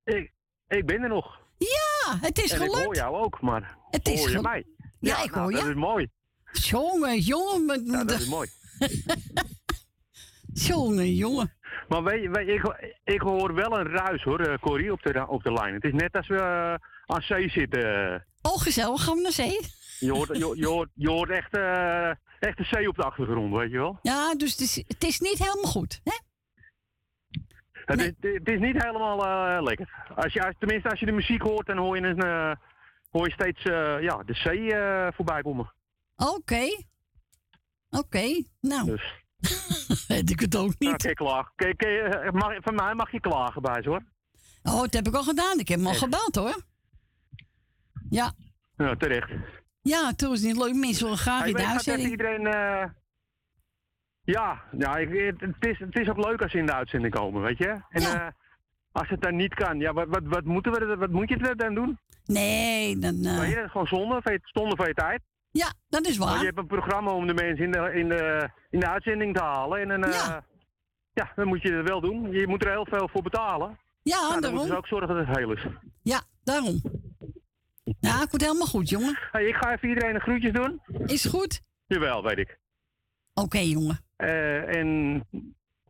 Ik, ik ben er nog. Ja, het is en gelukt. ik hoor jou ook, maar Het is hoor je mij? Ja, ik nou, hoor dat je. is mooi. Jongen, jongen. Met, Ja, dat is mooi. jongen, jongen. Maar weet je, weet je, ik, ik hoor wel een ruis hoor, eh, Corrie, op de, op de lijn. Het is net als we eh, aan zee zitten. Oh, gezellig. Gaan we naar zee? Je hoort, je, je hoort, je hoort echt, eh, echt de zee op de achtergrond, weet je wel. Ja, dus het is, het is niet helemaal goed. Hè? Het, is, het is niet helemaal eh, lekker. Als je, als- tenminste, als je de muziek hoort, dan hoor je, een, eh, hoor je steeds eh, ja, de zee eh, voorbij komen. Oké. Oké, nou. Dus. Weet ik het ook niet. Kijk. Kijk, kijk, mag, van mij mag je klagen bij ze hoor. Oh, dat heb ik al gedaan. Ik heb hem al gebeld hoor. Ja. Ja, terecht. Ja, toen is het niet leuk. Mensen willen graag in de uitzending. iedereen. eh, ja, ja ik, het, is, het is ook leuk als ze in de uitzending komen, weet je. En eh, als het dan niet kan, ja, wat, wat, wat, moeten we, wat moet je er dan doen? Nee, dan... eh, Weet je, is gewoon zonde van je, zonde van je tijd. Ja, dat is Want waar. je hebt een programma om de mensen in de, in de, in de uitzending te halen. En dan, eh, ja. dan moet je het wel doen. Je moet er heel veel voor betalen. Ja, nou, dan daarom. moeten ze ook zorgen dat het heel is. Ja, daarom. Ja, het komt helemaal goed, jongen. Hey, ik ga even iedereen een groetjes doen. Is goed? Jawel, weet ik. Oké, jongen. Eh, en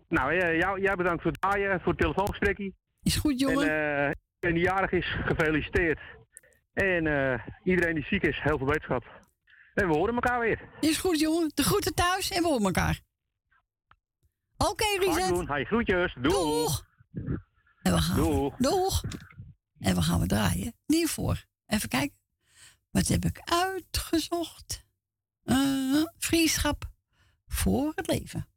nou, eh, jou, jij bedankt voor het draaien, voor het telefoongesprekje. Is goed, jongen. En iedereen die jarig is, gefeliciteerd. En iedereen die ziek is, heel veel wetenschap. En we horen elkaar weer. Is goed, jongen. De groeten thuis en we horen elkaar. Oké, ik Rizet. doen. Hey, groetjes. Doeg. Doeg. En we gaan. Doeg. Doeg. En we gaan we draaien. Hiervoor. Even kijken. Wat heb ik uitgezocht? Eh, vriendschap voor het leven.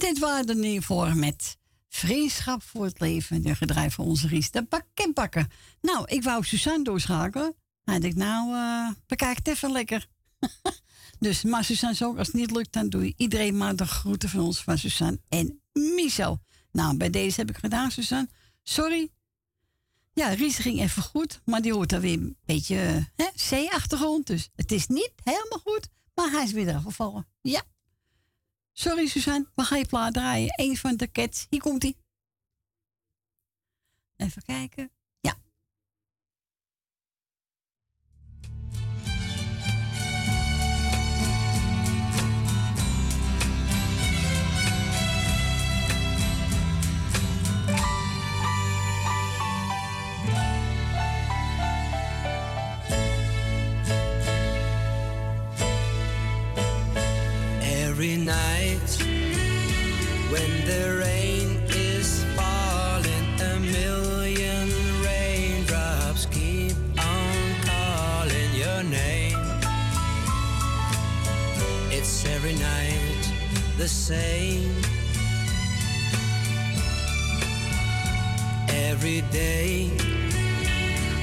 Dit waren er voor met Vriendschap voor het leven. De gedrijf van onze Ries. De pakketbakker. Nou, ik wou Suzanne doorschakelen. Had ik nou, eh bekijk het even lekker. dus, maar Suzanne zo, als het niet lukt, dan doe je iedereen maar de groeten van ons, van Suzanne en Miso. Nou, bij deze heb ik gedaan, Suzanne. Sorry. Ja, Ries ging even goed, maar die hoort dan weer een beetje eh, hè, C-achtergrond. Dus het is niet helemaal goed, maar hij is weer eraf. Ja. Sorry, Suzanne, we gaan je plaat draaien. Eén van de cats. Hier komt hij. Even kijken. Ja. Every night When the rain is falling, a million raindrops keep on calling your name. It's every night the same. Every day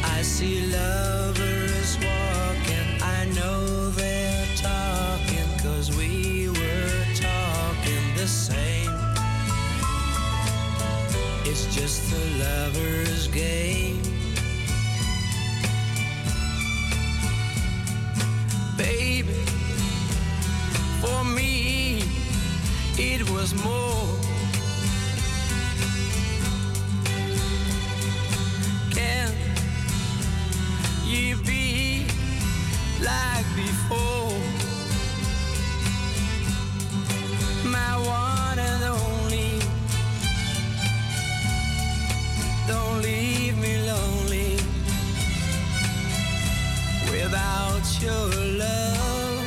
I see love. just a lover's game. Baby, for me, it was more. Can you be like before? My one. your love.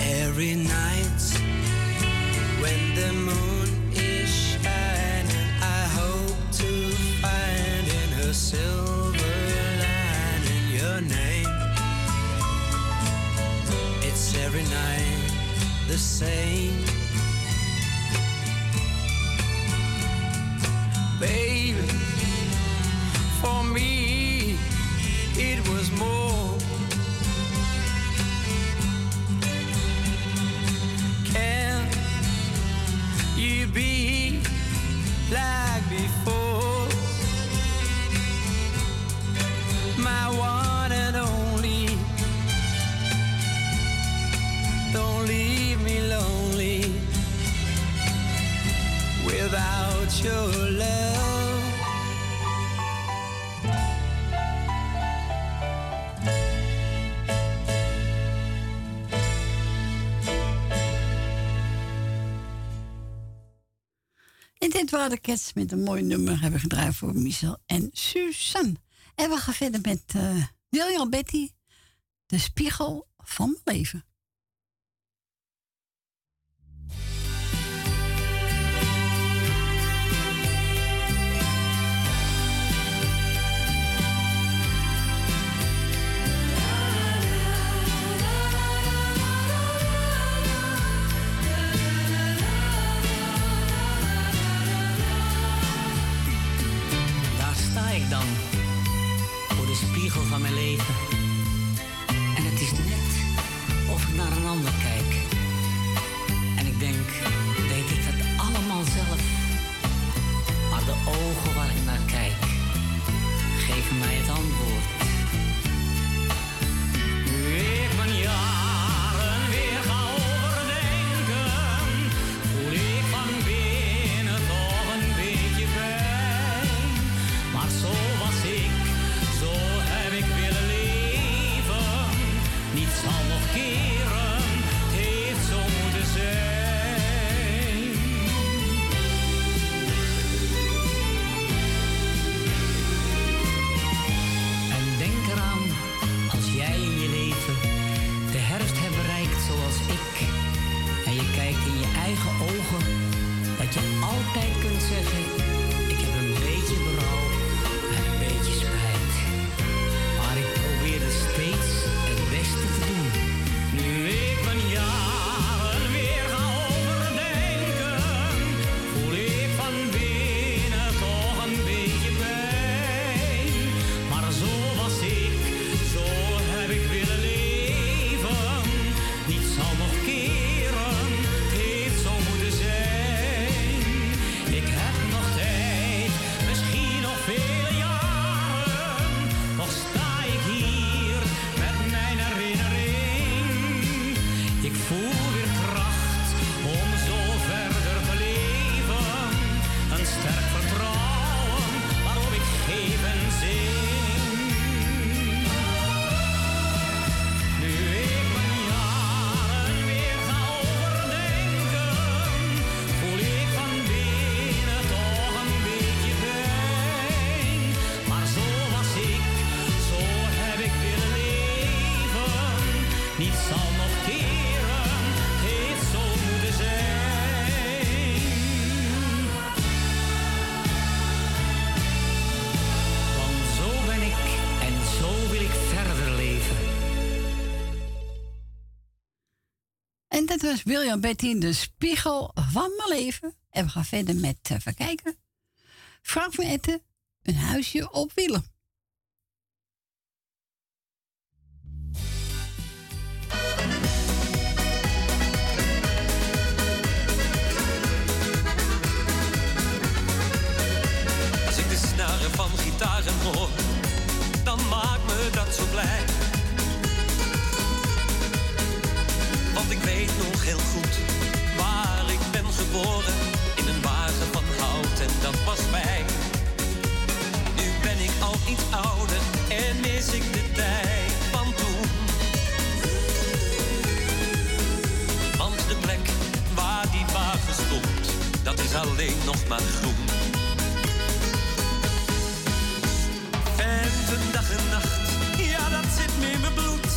Every night when the moon is shining, I hope to find in her silver your name. It's every night the same. dit waren de Cats met een mooi nummer. Hebben gedraaid voor Michel en Suzanne. En we gaan verder met eh, uh, en Betty. De spiegel van mijn leven. dan was William Bettin, de spiegel van mijn leven. En we gaan verder met, eh, verkijken. Frank van Etten, een huisje op Willem. alleen nog maar groen. En vandaag dag en nacht, ja dat zit me in mijn bloed.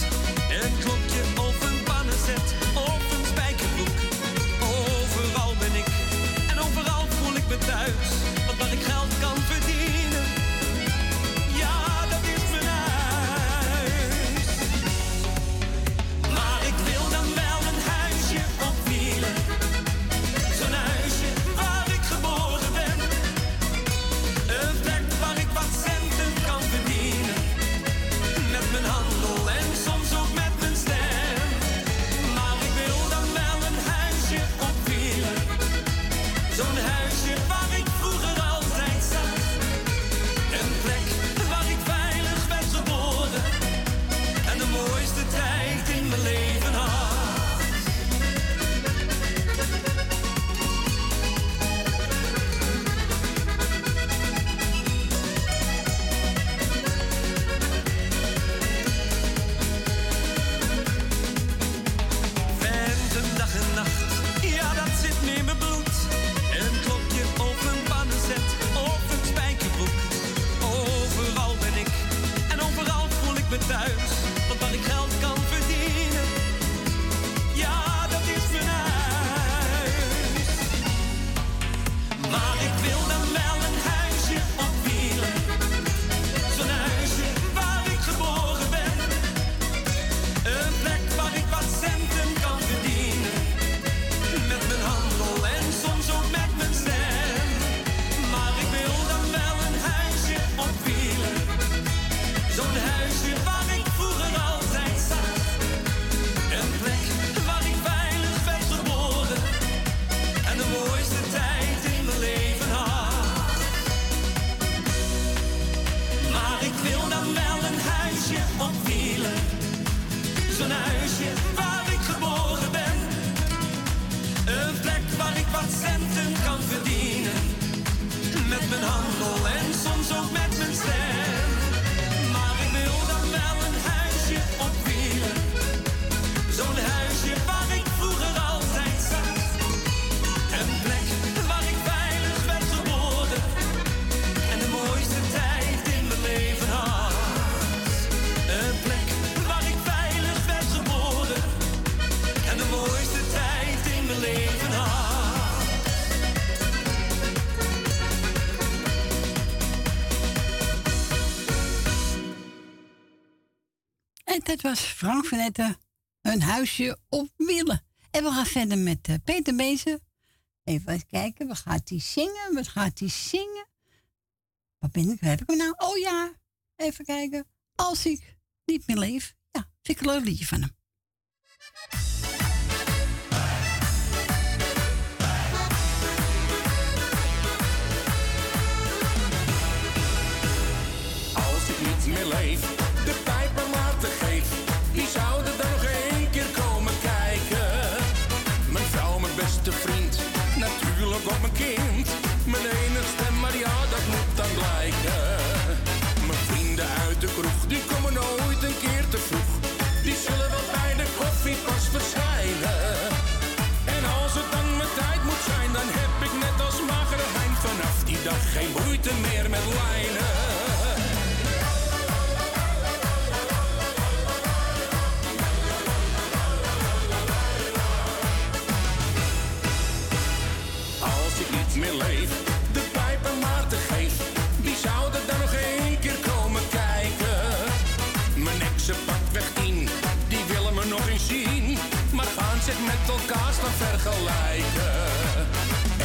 dat was Frank van Etten een huisje op wielen. En we gaan verder met eh, Peter Bezen. Even kijken, wat gaat hij zingen? Wat gaat hij zingen? Wat ben ik? Waar heb ik hem nou? Oh ja, even kijken. Als ik niet meer leef. Ja, vind ik een leuk liedje van hem. Als ik niet meer leef geen moeite meer met lijnen. Als ik niet meer leef, de pijpen maar te geef, die zouden dan nog één keer komen kijken. Mijn exen pakt weg in, die willen me nog eens zien, maar gaan zich met elkaar staan vergelijken.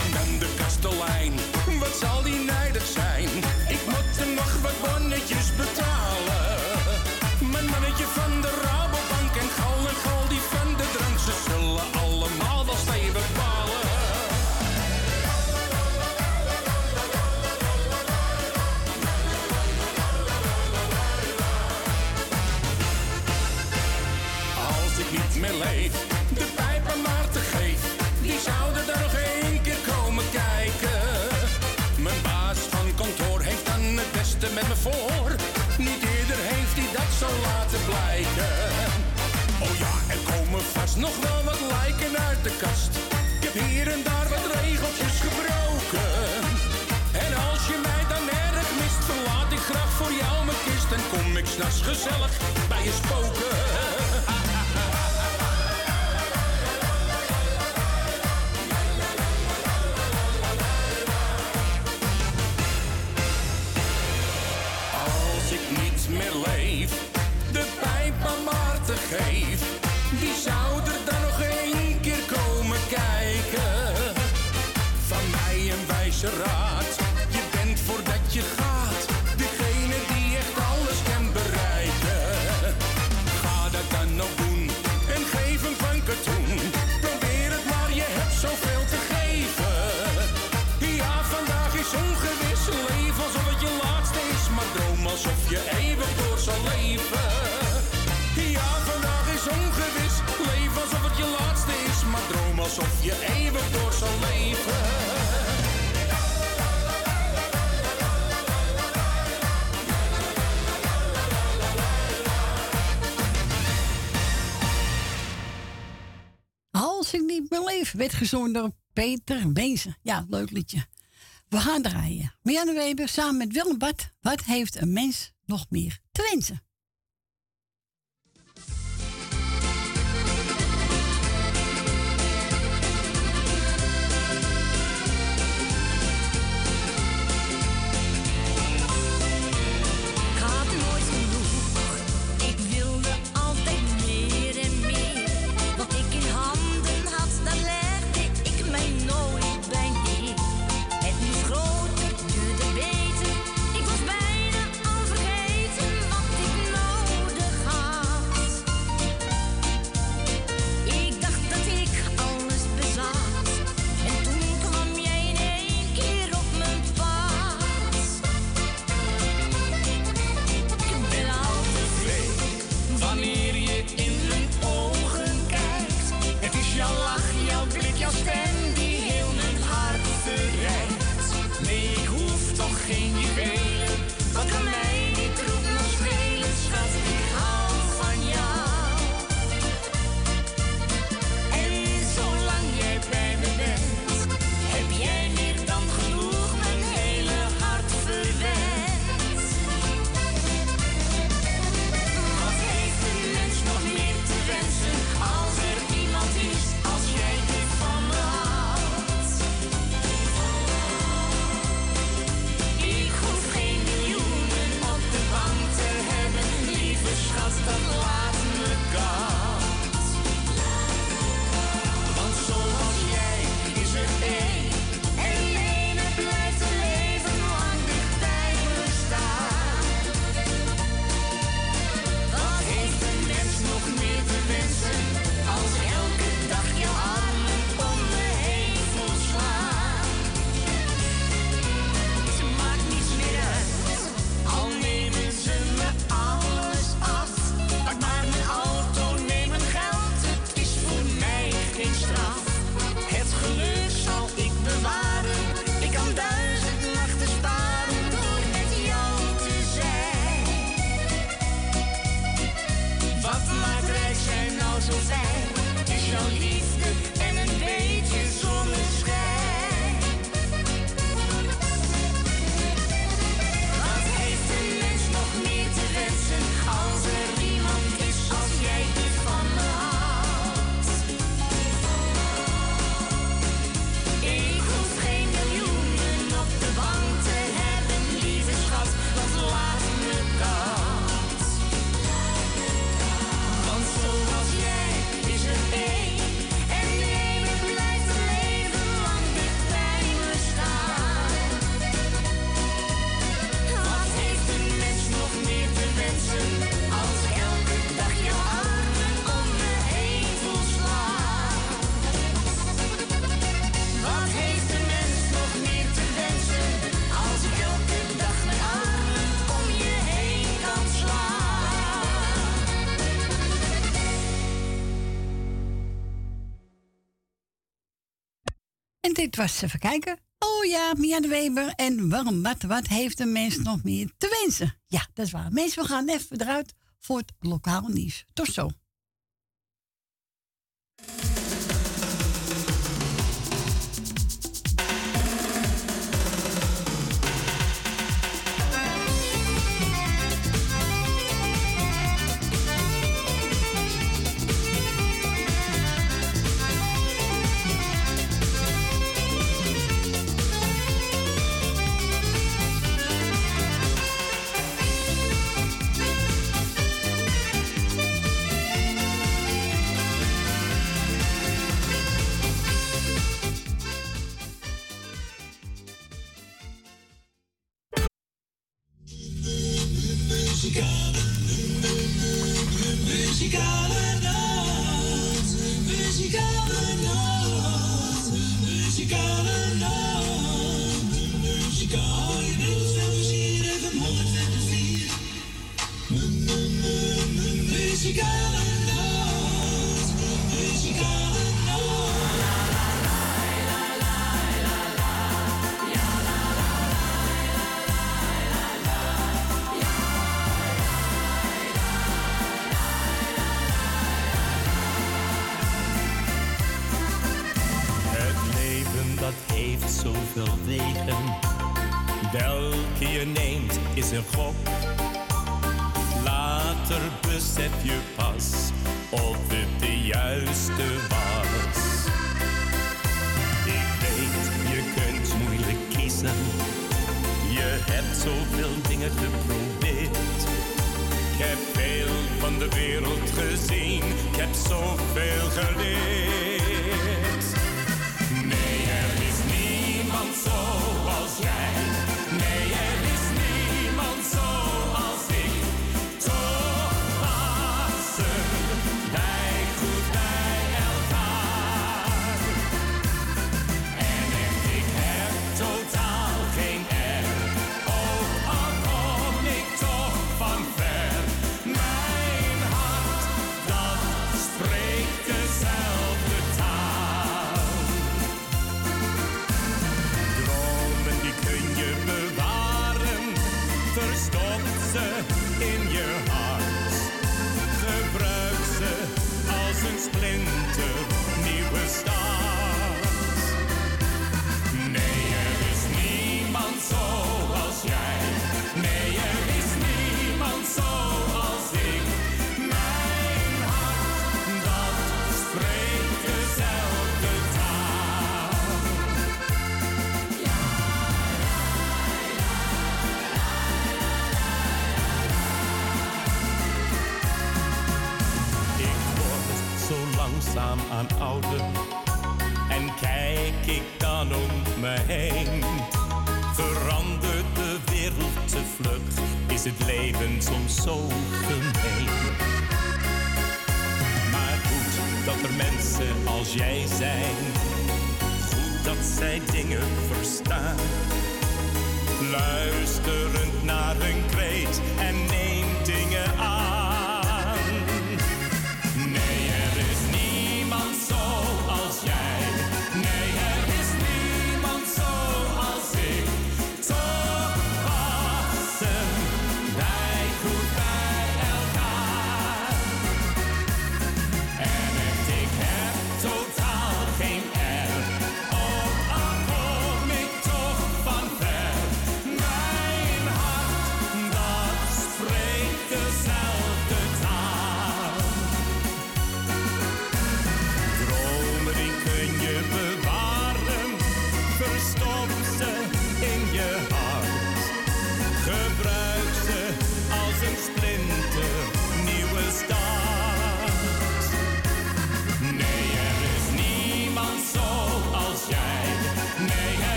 En dan de kastelein wat zal die nijdig zijn? Ik moet er nog wat bonnetjes betalen. Mijn mannetje van de raad. nog wel wat lijken uit de kast. Ik heb hier en daar wat regeltjes gebroken. En als je mij dan erg mist, verlaat ik graag voor jou mijn kist. En kom ik s'nachts gezellig bij je spoken. Als ik niet meer leef, de pijp aan Maarten geef, die zou Je bent voordat je gaat, degene die echt alles kan bereiken. Ga dat dan nog doen en geef hem van katoen. Probeer het maar, je hebt zoveel te geven. Ja, vandaag is ongewis Leef leven alsof het je laatste is. Maar droom alsof je eeuwig door zal leven. Ja, vandaag is ongewis, leef alsof het je laatste is. Maar droom alsof je eeuwig door zal leven. Leef, leven werd gezongen door Peter Ja, leuk liedje. We gaan draaien. Marianne Weber samen met Willem Bart. Wat heeft een mens nog meer te wensen? dit was even kijken. Oh ja, Mia de Weber. En waarom, wat, wat heeft de mens nog meer te wensen? Ja, dat is waar. Mensen, we gaan even eruit voor het lokaal nieuws. Tot zo.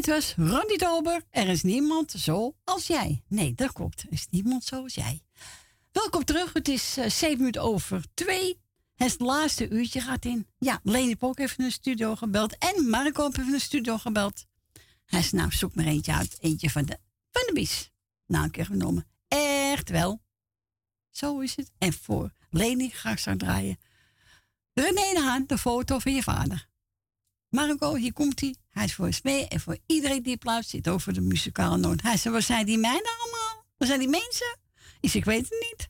Dit was Randy Tober. Er is niemand zo als jij. Nee, dat klopt. Er is niemand zoals jij. Welkom terug. Het is eh 7 minuten over 2. Het laatste uurtje gaat in. Ja, Leni Polk heeft de studio gebeld. En Marco heeft in de studio gebeld. Hij zei, nou, zoek maar eentje uit. Eentje van de, van de bies. Nou, ik heb genomen. Echt wel. Zo is het. En voor Leni ga ik zo draaien. René Haan, de foto van je vader. Marco, hier komt hij. Hij is voor Smee en voor iedereen die plaats zit over de muzikale noot. Hij zei, waar zijn die mijnen allemaal? Waar zijn die mensen? Ik zei, ik weet het niet.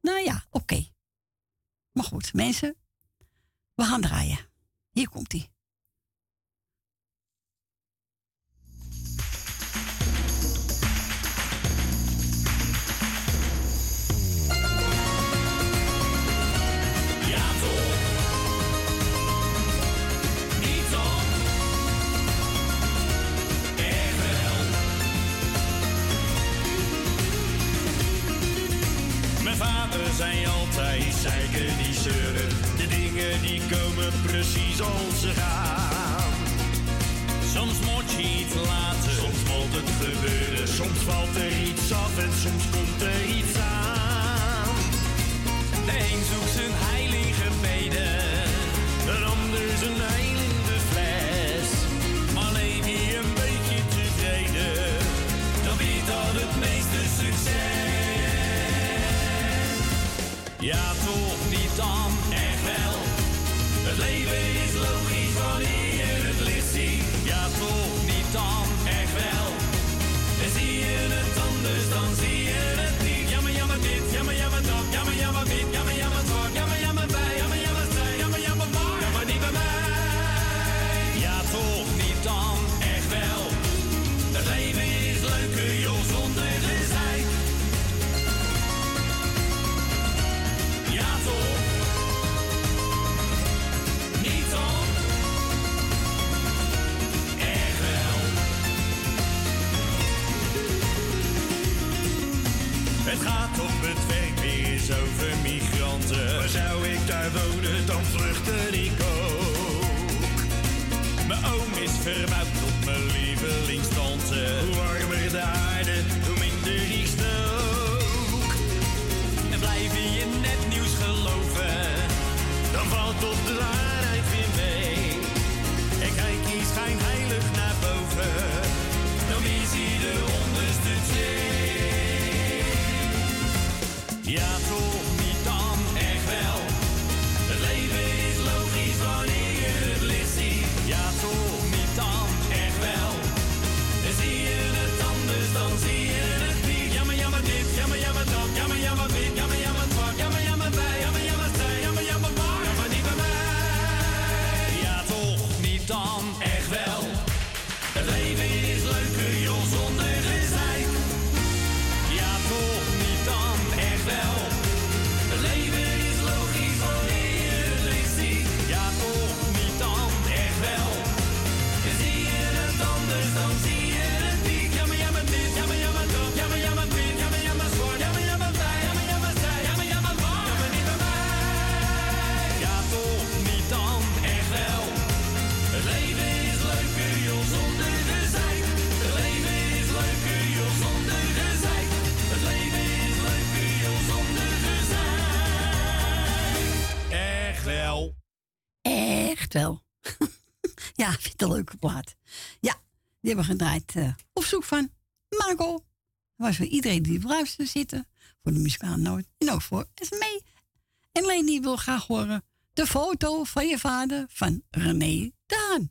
Nou ja, oké. Maar goed, mensen, we gaan draaien. Hier komt hij. Precies als ze gaan. Soms moet je iets laten, soms moet het gebeuren. Soms valt er iets af en soms komt er iets aan. De een zoekt zijn heilige beden, een ander zijn heil in de fles. Maar leef je een beetje tevreden, dan weet dat het meeste succes. Ja, toch niet dan, About. Wel. ja, vind het een leuke plaat. Ja, die hebben we gedraaid eh, op zoek van Marco. Dat was voor iedereen die luisterde zitten. Voor de muzikale noot. En ook voor Esmee. En Leni wil graag horen de foto van je vader van René Daan.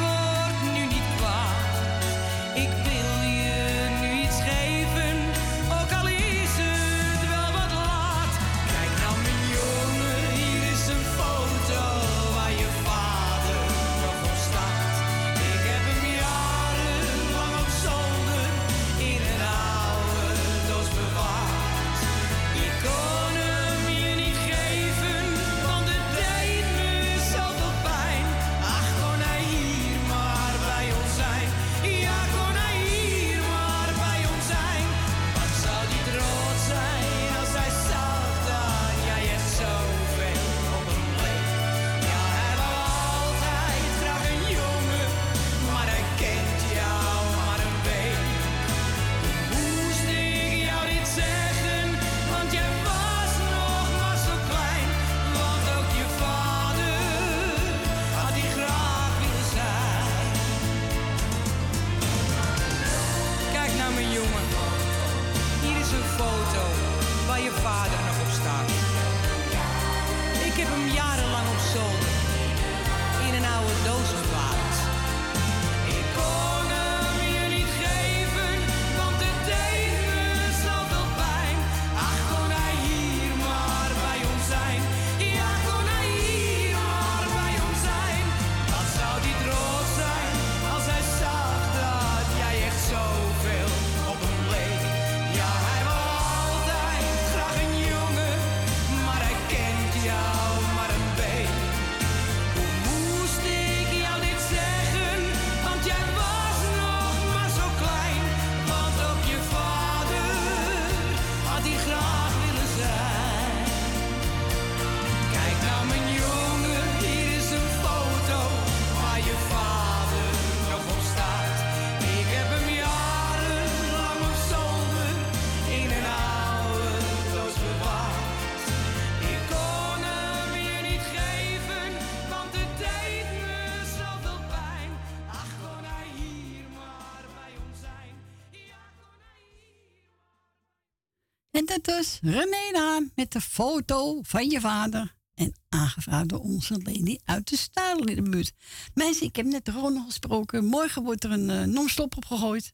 René met de foto van je vader. En aangevraagd door onze lady uit de Stadel in de buurt. Mensen, ik heb net Ron gesproken. Morgen wordt er een eh, non-stop opgegooid.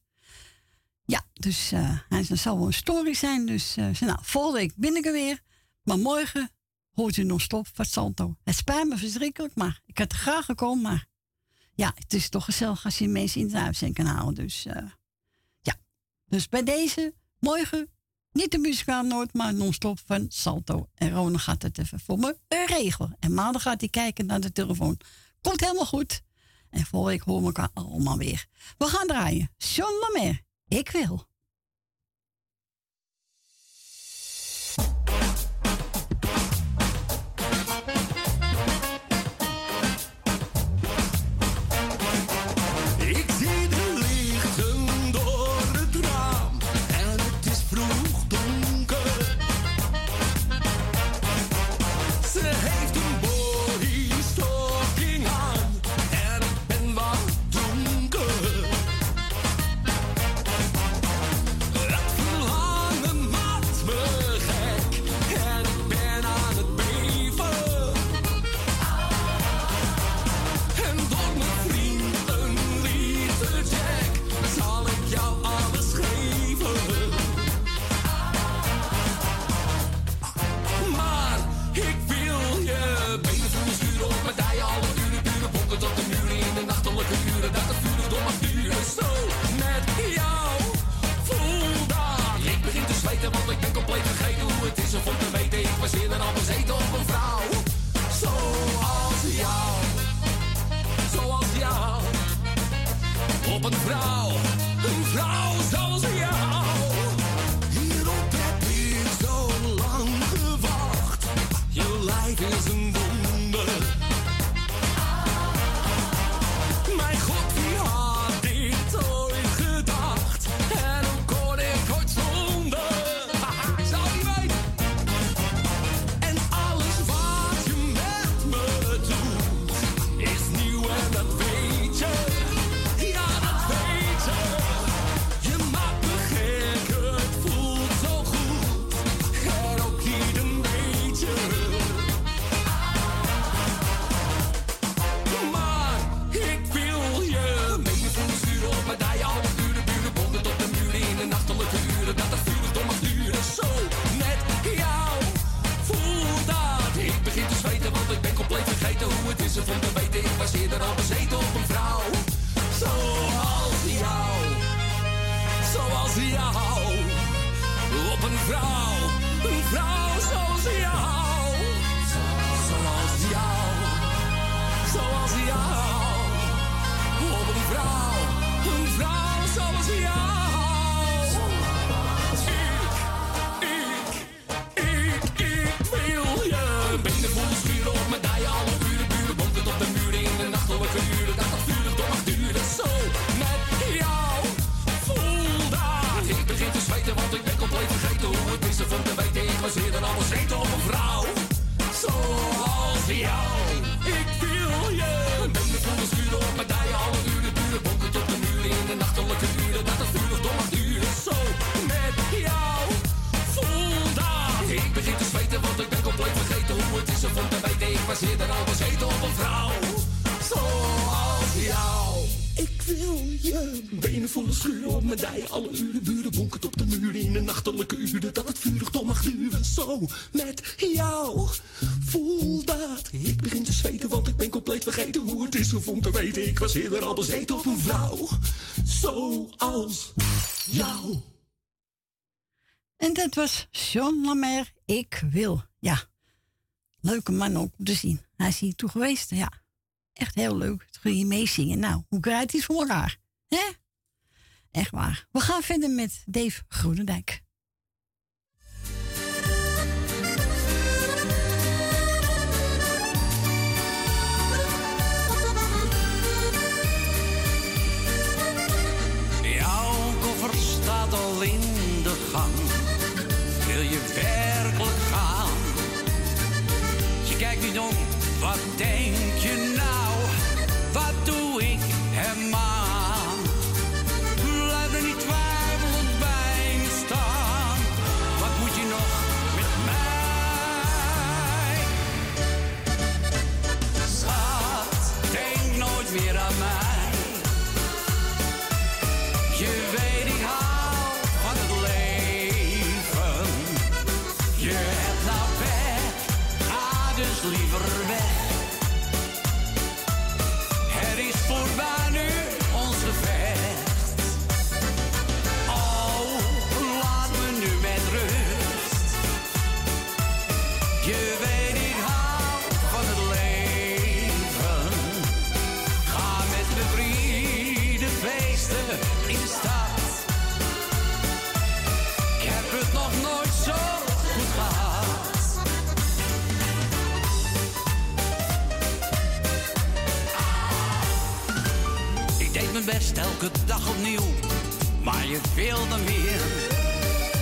Ja, dus uh, hij zal wel een story zijn. Dus eh, nou, volgende week ben weer. Maar morgen hoort u non-stop van Santo. Het spijt me verschrikkelijk, maar ik had er graag gekomen. Maar ja, het is toch gezellig als je mensen in het huis kan halen. Dus ja, dus bij deze morgen niet de muzikaal nooit, maar non-stop van Salto. En Rona gaat het even voor me regelen. En maandag gaat hij kijken naar de telefoon. Komt helemaal goed. En volgende ik horen we elkaar allemaal weer. We gaan draaien. John Lamer, ik wil. was eerder op een een vrouw. Zoals jou. En dat was John Lamer, Ik Wil. Ja, leuke man ook om te zien. Hij is hier toe geweest, ja. Echt heel leuk. Dat kun je meezingen. Nou, hoe krijg je het voor haar? Hè? Echt waar. We gaan verder met Dave Groenendijk. gaat al in mijn best elke dag opnieuw, maar je wilde meer.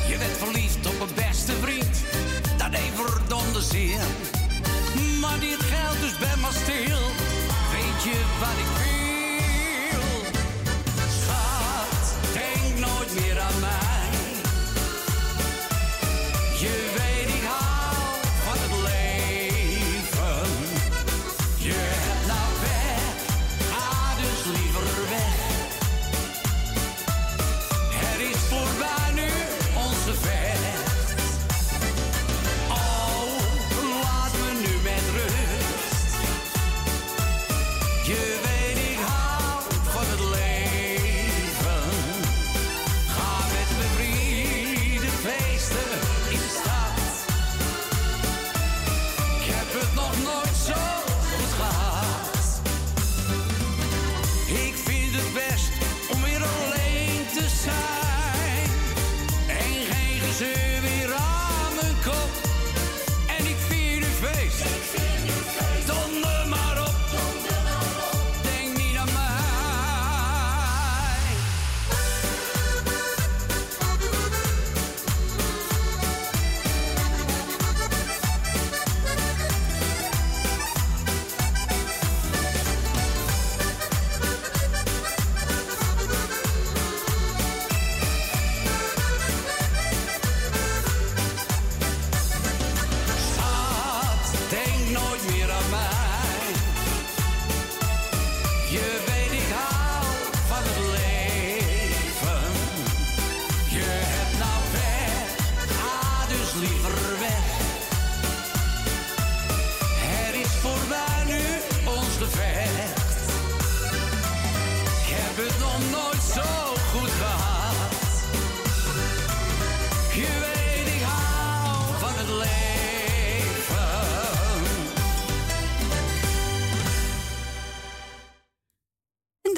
Je werd verliefd op een beste vriend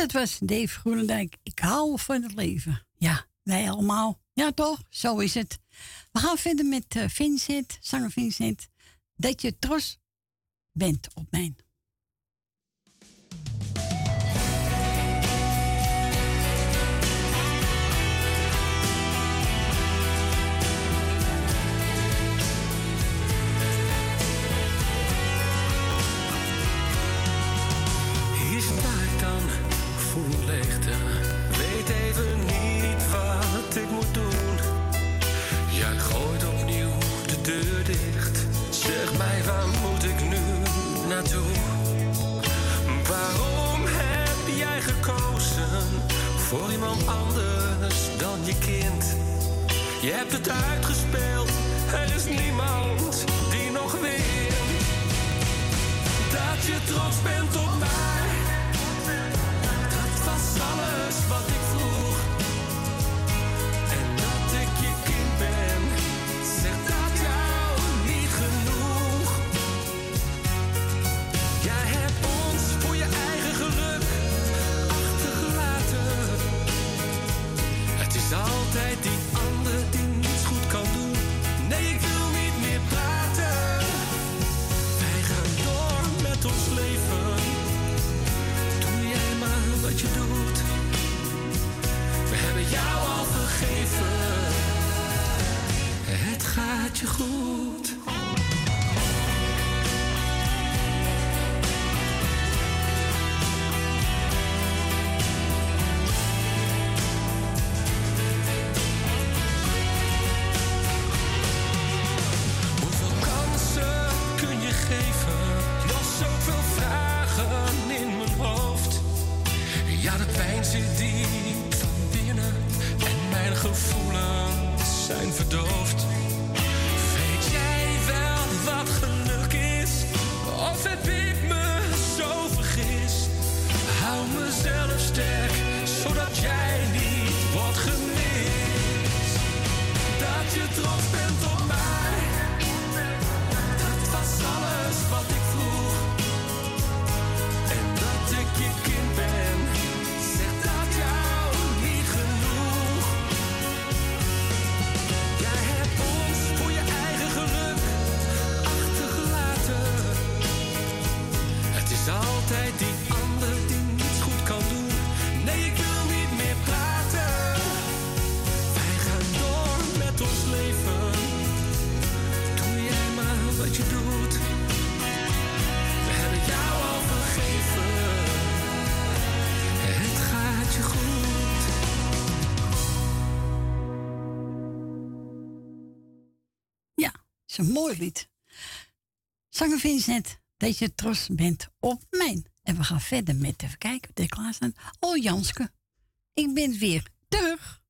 Dat was Dave Groenendijk. Ik hou van het leven. Ja, wij allemaal. Ja, toch? Zo is het. We gaan verder met eh, Vincent, zanger Vincent. Dat je trots bent op mijn. waar moet ik nu naartoe? Waarom heb jij gekozen voor iemand anders dan je kind? Je hebt het uitgespeeld, er is niemand die nog wint. Dat je trots bent op mij, dat was alles wat je goed. een mooi lied. Zanger Vincent, dat je trots bent op mij. En we gaan verder met, even kijken, de klaarstaan. Oh Janske, ik ben weer terug.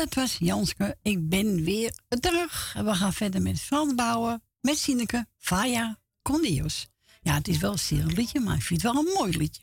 Dat was Janske. Ik ben weer terug. We gaan verder met Frans bouwen. Met Sineke, Faya, Condios. Ja, het is wel een zeer liedje, maar ik vind het wel een mooi liedje.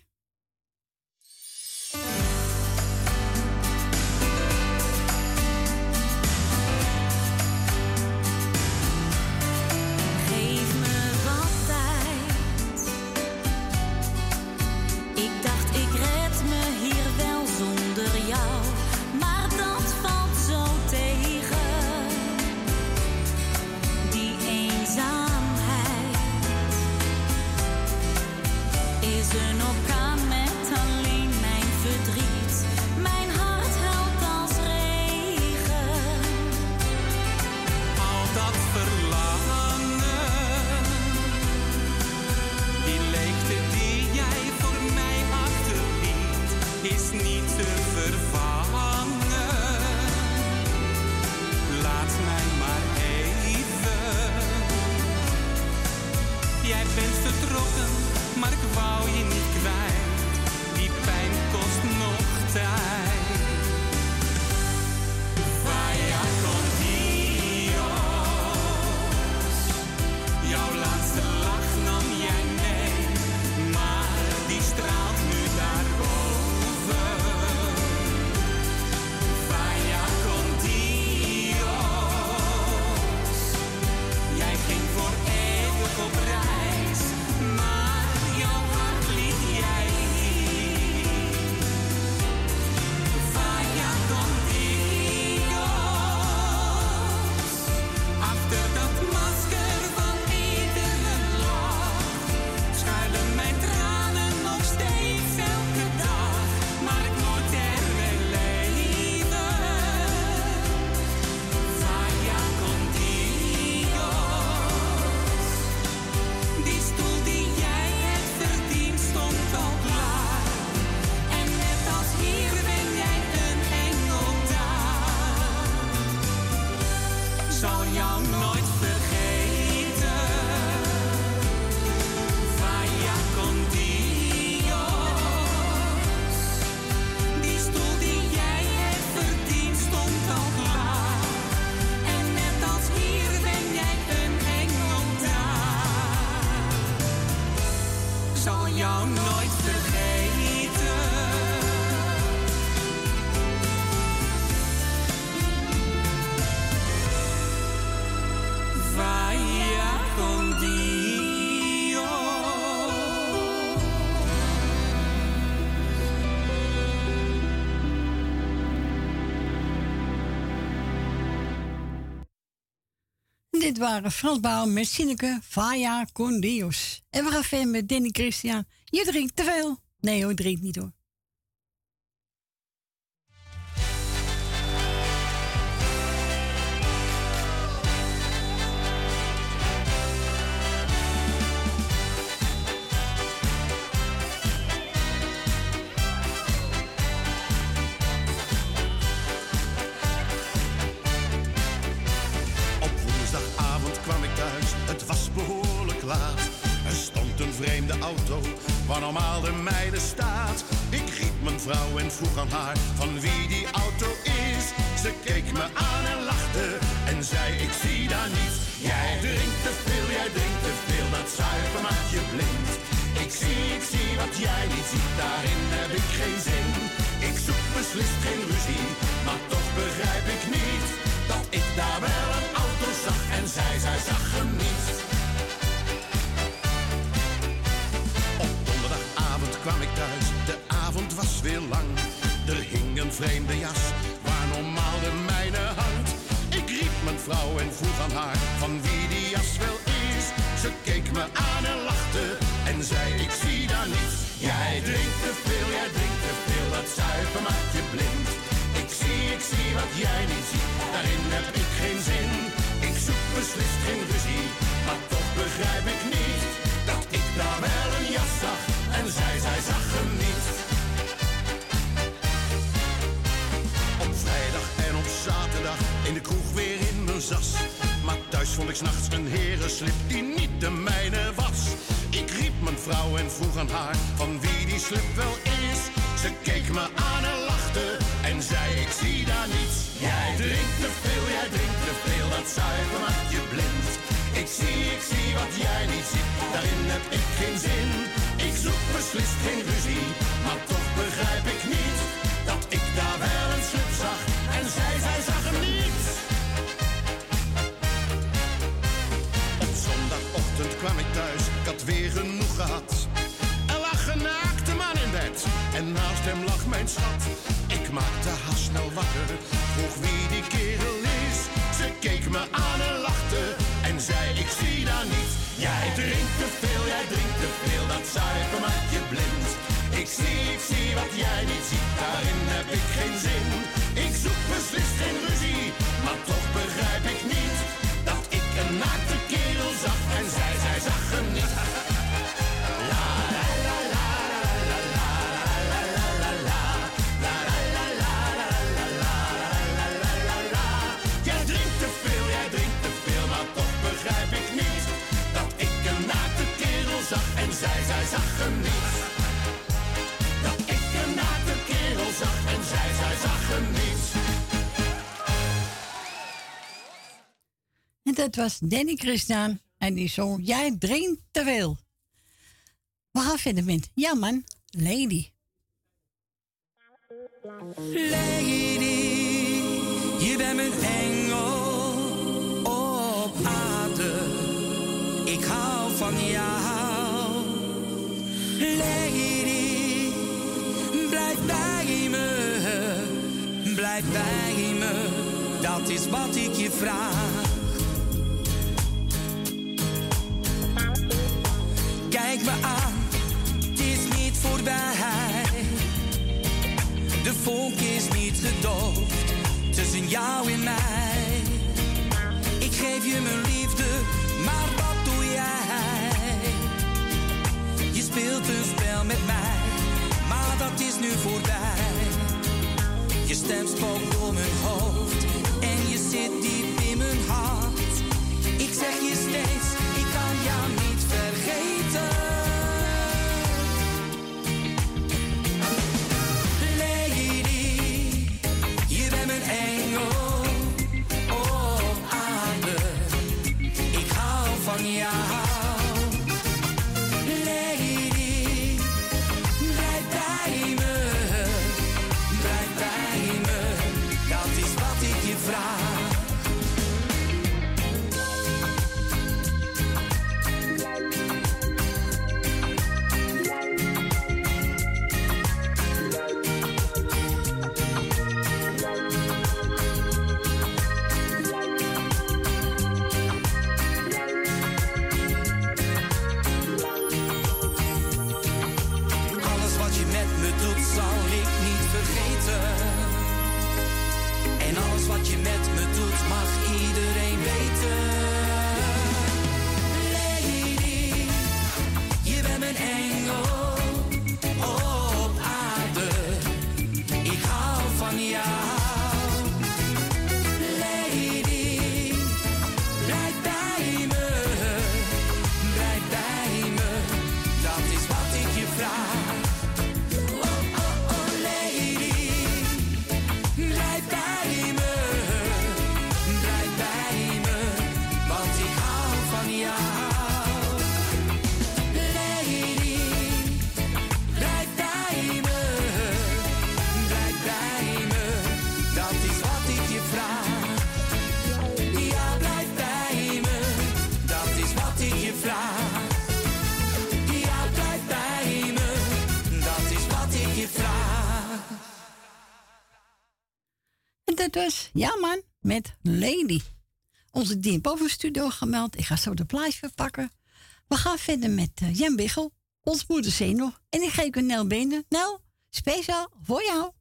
Dit waren Frans Bouw met Sineke, Faya, con Dios. En we gaan verder met Danny Christian. Je drinkt te veel. Nee hoor, drink niet hoor. Waar normaal de mijne staat. Ik riep mijn vrouw en vroeg aan haar van wie die auto is. Ze keek me aan en lachte en zei ik zie daar niets. Jij drinkt te veel, jij drinkt te veel, dat zuiver maakt je blind. Ik zie, ik zie wat jij niet ziet, daarin heb ik geen zin. Ik zoek beslist geen ruzie, maar toch begrijp ik niet dat ik daar wel een auto zag en zij, zij zag hem niet. Er hing een vreemde jas, waar normaal de mijne hangt. Ik riep mijn vrouw en vroeg aan haar van wie die jas wel is. Ze keek me aan en lachte en zei ik zie daar niets. Jij drinkt te veel, jij drinkt te veel, dat zuipen maakt je blind. Ik zie, ik zie wat jij niet ziet, daarin heb ik geen zin. Ik zoek beslist geen ruzie, maar toch begrijp ik niet dat ik daar wel een jas zag en zij, zij zag hem niet. Vond ik s'nachts een herenslip die niet de mijne was. Ik riep mijn vrouw en vroeg aan haar van wie die slip wel is. Ze keek me aan en lachte en zei ik zie daar niets. Jij jij drinkt te veel, dat zuiver maakt je blind. Ik zie, ik zie wat jij niet ziet, daarin heb ik geen zin. Ik zoek beslist geen ruzie, maar toch begrijp ik niet dat ik daar wel een slip zag en zij, zij zag ik thuis, ik had weer genoeg gehad. Er lag een naakte man in bed en naast hem lag mijn schat. Ik maakte haast snel wakker, vroeg wie die kerel is. Ze keek me aan en lachte en zei ik zie daar niet. Jij drinkt te veel, jij drinkt te veel, dat zuiver maakt je blind. Ik zie, ik zie wat jij niet ziet, daarin heb ik geen zin. Ik zoek beslist geen ruzie, maar toch begrijp ik niet een naakte kerel zag en zij, zij zag hem niet. La la la la la la la la la la la la la la la la la la la Jij drinkt te veel, jij drinkt te veel, maar toch begrijp ik niet dat ik een naakte kerel zag en zij, zij zag hem niet. Dat ik een naakte kerel zag en zij, zij zag hem niet. En dat was Danny Christian. En die zong Jij drinkt te veel. We gaan verder met Ja man, Lady. Lady, je bent mijn engel op aarde. Ik hou van jou. Lady, blijf bij me. Blijf bij me. Dat is wat ik je vraag. Kijk me aan, het is niet voorbij. De vonk is niet gedoofd tussen jou en mij. Ik geef je mijn liefde, maar wat doe jij? Je speelt een spel met mij, maar dat is nu voorbij. Je stem spookt door mijn hoofd en je zit diep in mijn hart. Ik zeg je steeds, jou niet vergeten. Was Ja man, met Lady. Onze Dien boven studio gemeld. Ik ga zo de plaatje verpakken. We gaan verder met eh, Jan Biggel, ons moeder Zeno. En ik geef een Nel Benen. Nel, speciaal voor jou.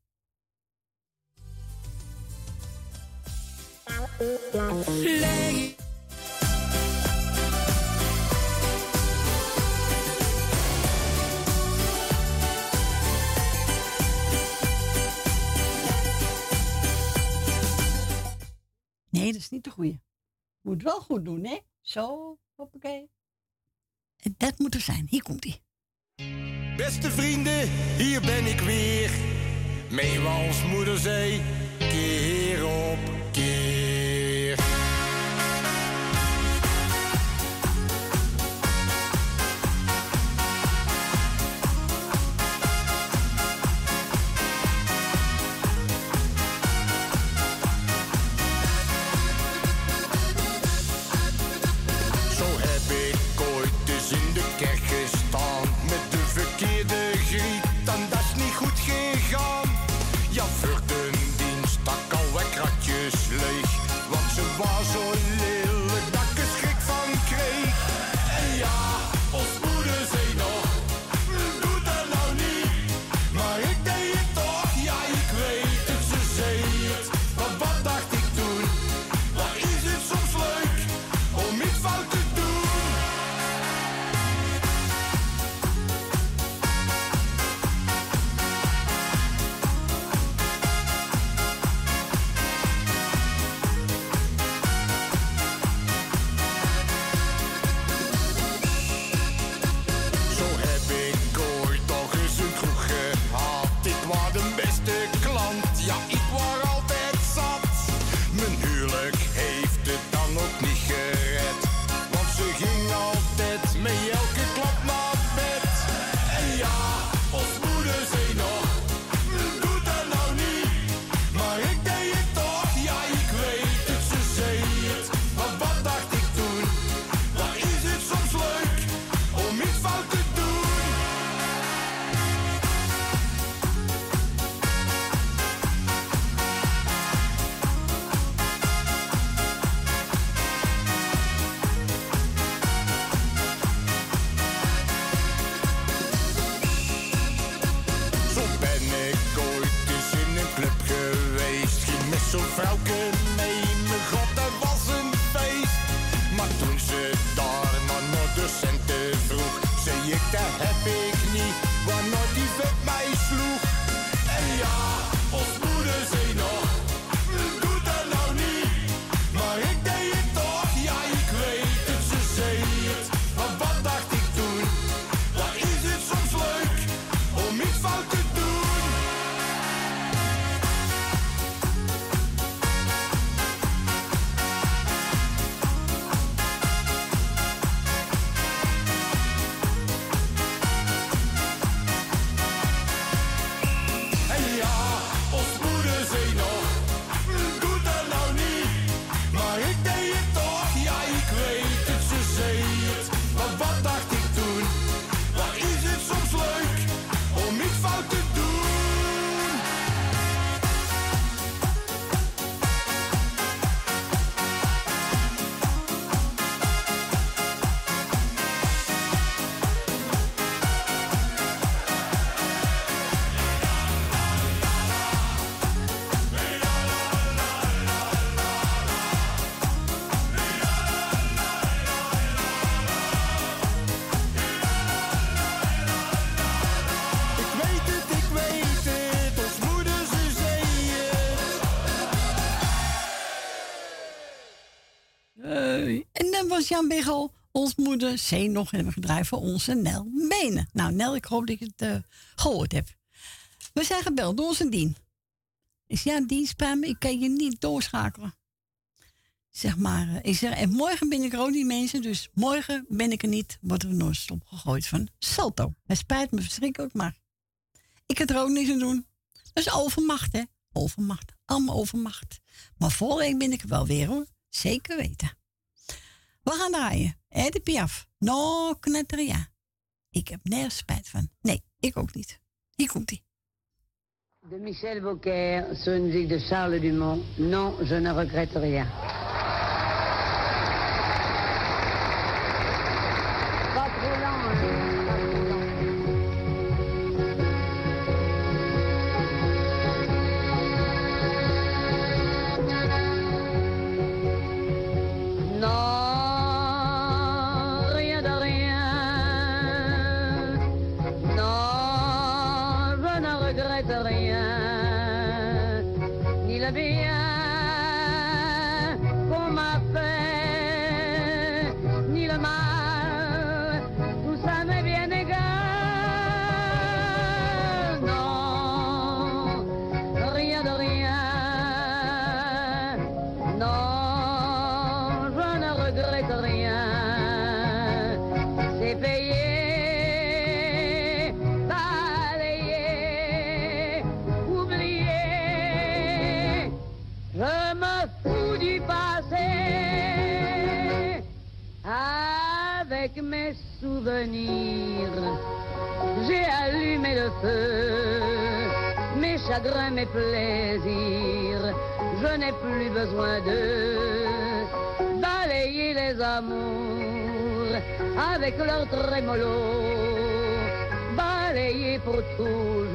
Is niet de goeie. Moet wel goed doen, hè? Zo, hoppakee. En dat moet er zijn. Hier komt hij. Beste vrienden, hier ben ik weer. Meewals moederzee, keer op keer. Jan Biggel. Ons moeder C nog hebben gedraaid voor onze Nel Benen. Nou, Nel, ik hoop dat je het eh, gehoord hebt. We zijn gebeld door onze Dien. Is ja, Dien, spam, ik kan je niet doorschakelen. Zeg maar, ik zeg, en morgen ben ik er ook niet mensen, dus morgen ben ik er niet, wordt er een non-stop gegooid van Salto. Het spijt me verschrikkelijk, maar ik heb er ook niks aan doen. Dat is overmacht, hè? Overmacht. Allemaal overmacht. Maar volgende ben ik er wel weer, hoor. Zeker weten. We gaan draaien. Edith Piaf. No knetteria. Ik heb nergens spijt van. Nee, ik ook niet. Hier komt ie. De Michel Beaucaire sur de Charles Dumont. Non, je ne regrette rien. Mes chagrins, mes plaisirs. Je n'ai plus besoin de balayer les amours avec leur trémolo. Balayer pour toujours.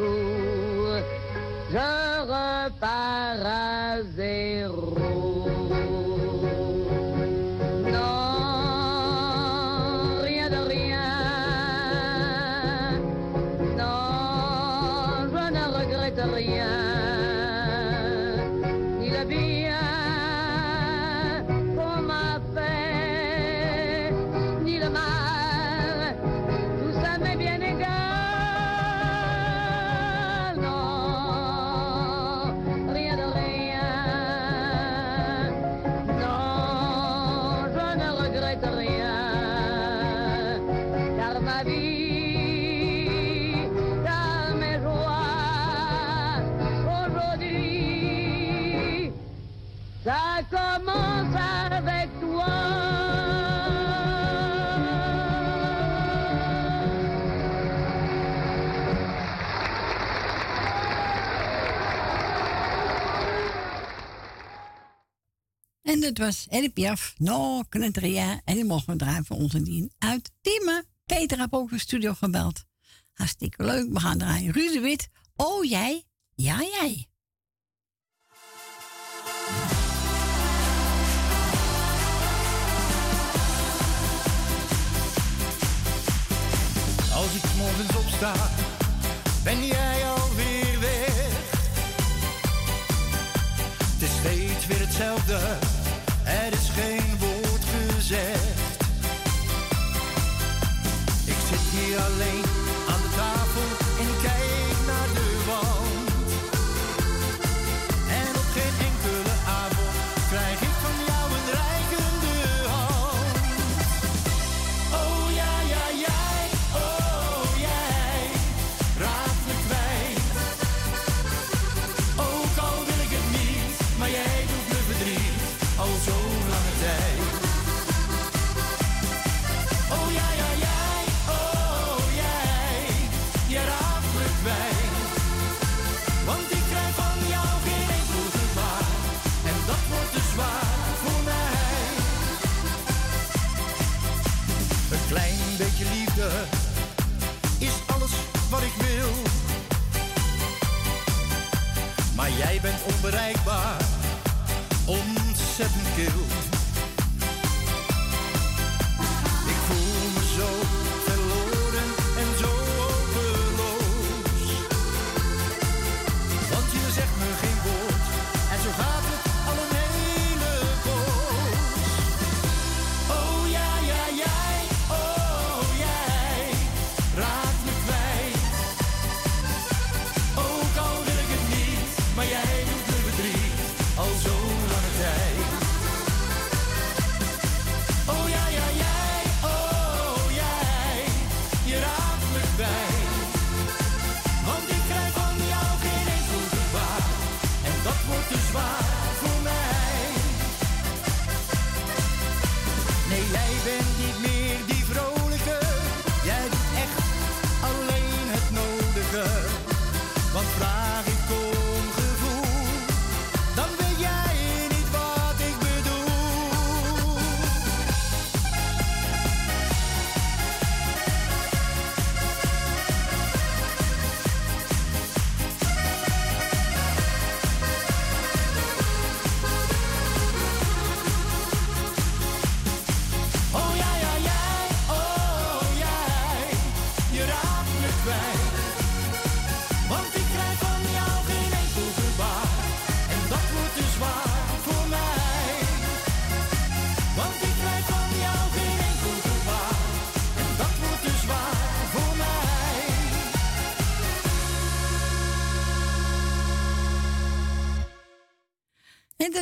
En dat was Edith Piaf, No Knetteria. En die mogen we draaien voor onze dien uit Diemen. Peter heeft ook de studio gebeld. Hartstikke leuk. We gaan draaien. Ruud Wit. Oh, jij? Ja, jij. Als ik morgens opsta, ben jij alweer weg. Het is steeds weer hetzelfde, zit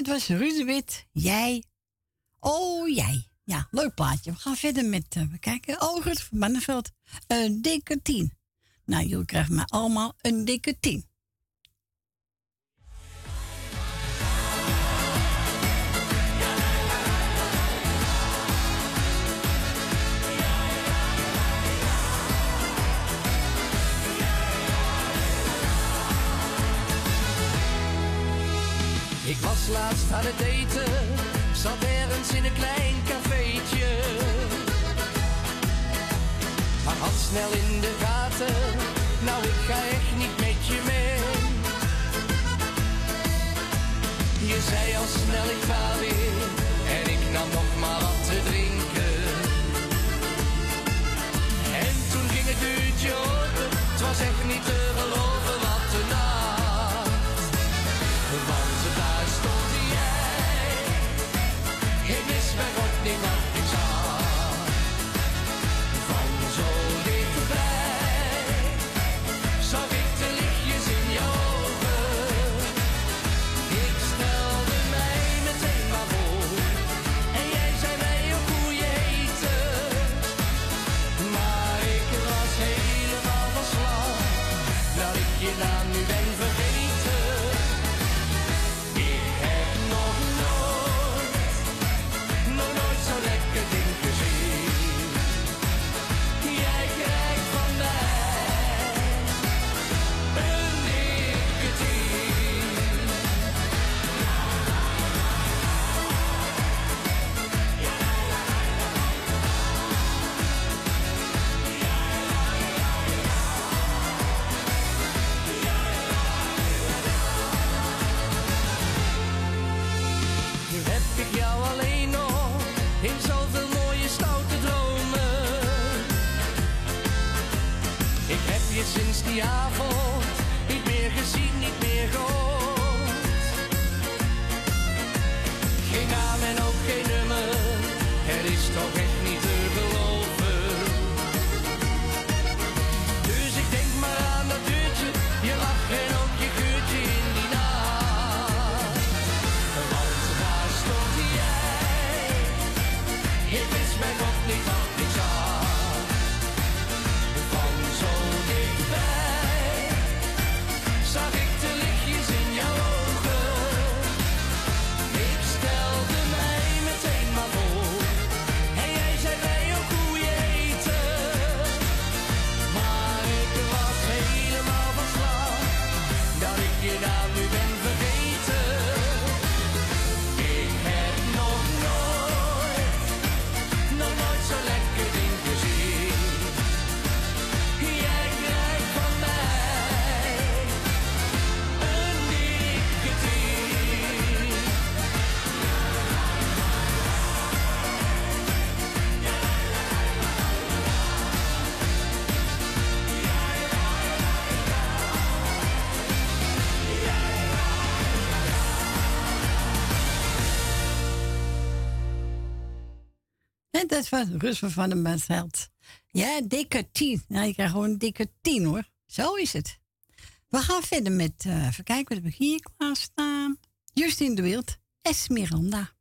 dat was Ruud Jij. Oh, jij. Ja, leuk plaatje. We gaan verder met, uh, we kijken. Oh, van Mannenveld. Een dikke tien. Nou, jullie krijgen maar allemaal een dikke tien. laatst aan het eten Zat ergens in een klein cafeetje. Maar had snel in de gaten. Nou, ik ga echt niet met je mee. Je zei al snel, ik ga weer. altijd van rustig van de Mansveld. Ja, dikke tien. Nou, je krijgt gewoon een dikke tien hoor. Zo is het. We gaan verder met, uh, even kijken wat we hier klaarstaan. Justine de Wild, Esmeralda.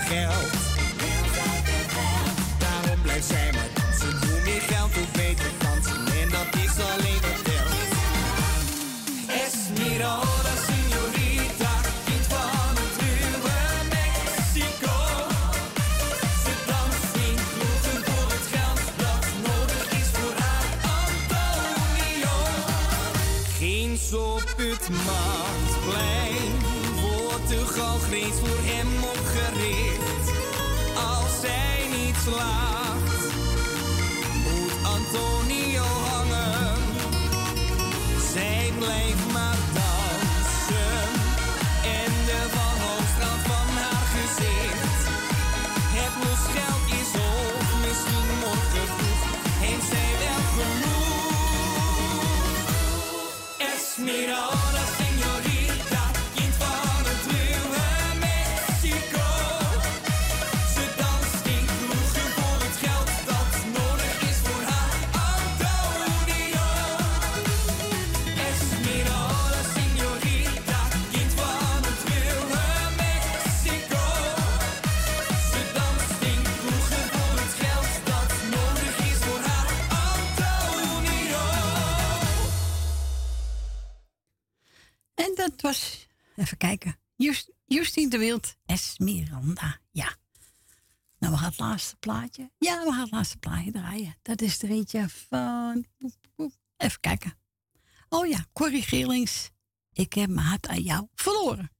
veel geld. Daarom blijft zij maar dansen. Hoe meer geld, hoe beter dansen. En dat is alleen wat geld. Esmeralda, signorita, kind van het ruwe Mexico. Ze dansen in voor het geld dat nodig is voor haar Antonio. Geen op het Portugal, voor hem gericht als zij niet laat. Miranda, ja. Nou, we gaan het laatste plaatje. Ja, we gaan het laatste plaatje draaien. Dat is er eentje van. Even kijken. Oh ja, corrigerings. Ik heb mijn hart aan jou verloren.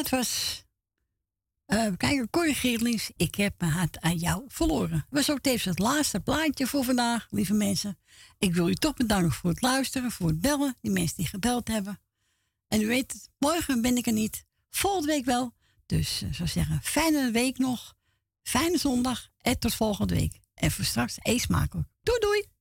dat was. Eh, kijk, Corrie Geerlings, ik heb mijn hart aan jou verloren. Was ook tevens het laatste plaatje voor vandaag, lieve mensen. Ik wil u toch bedanken voor het luisteren, voor het bellen, die mensen die gebeld hebben. En u weet het, morgen ben ik er niet. Volgende week wel. Dus uh, zou zeggen, fijne week nog. Fijne zondag en tot volgende week. En voor straks, eet smakelijk. Doei doei!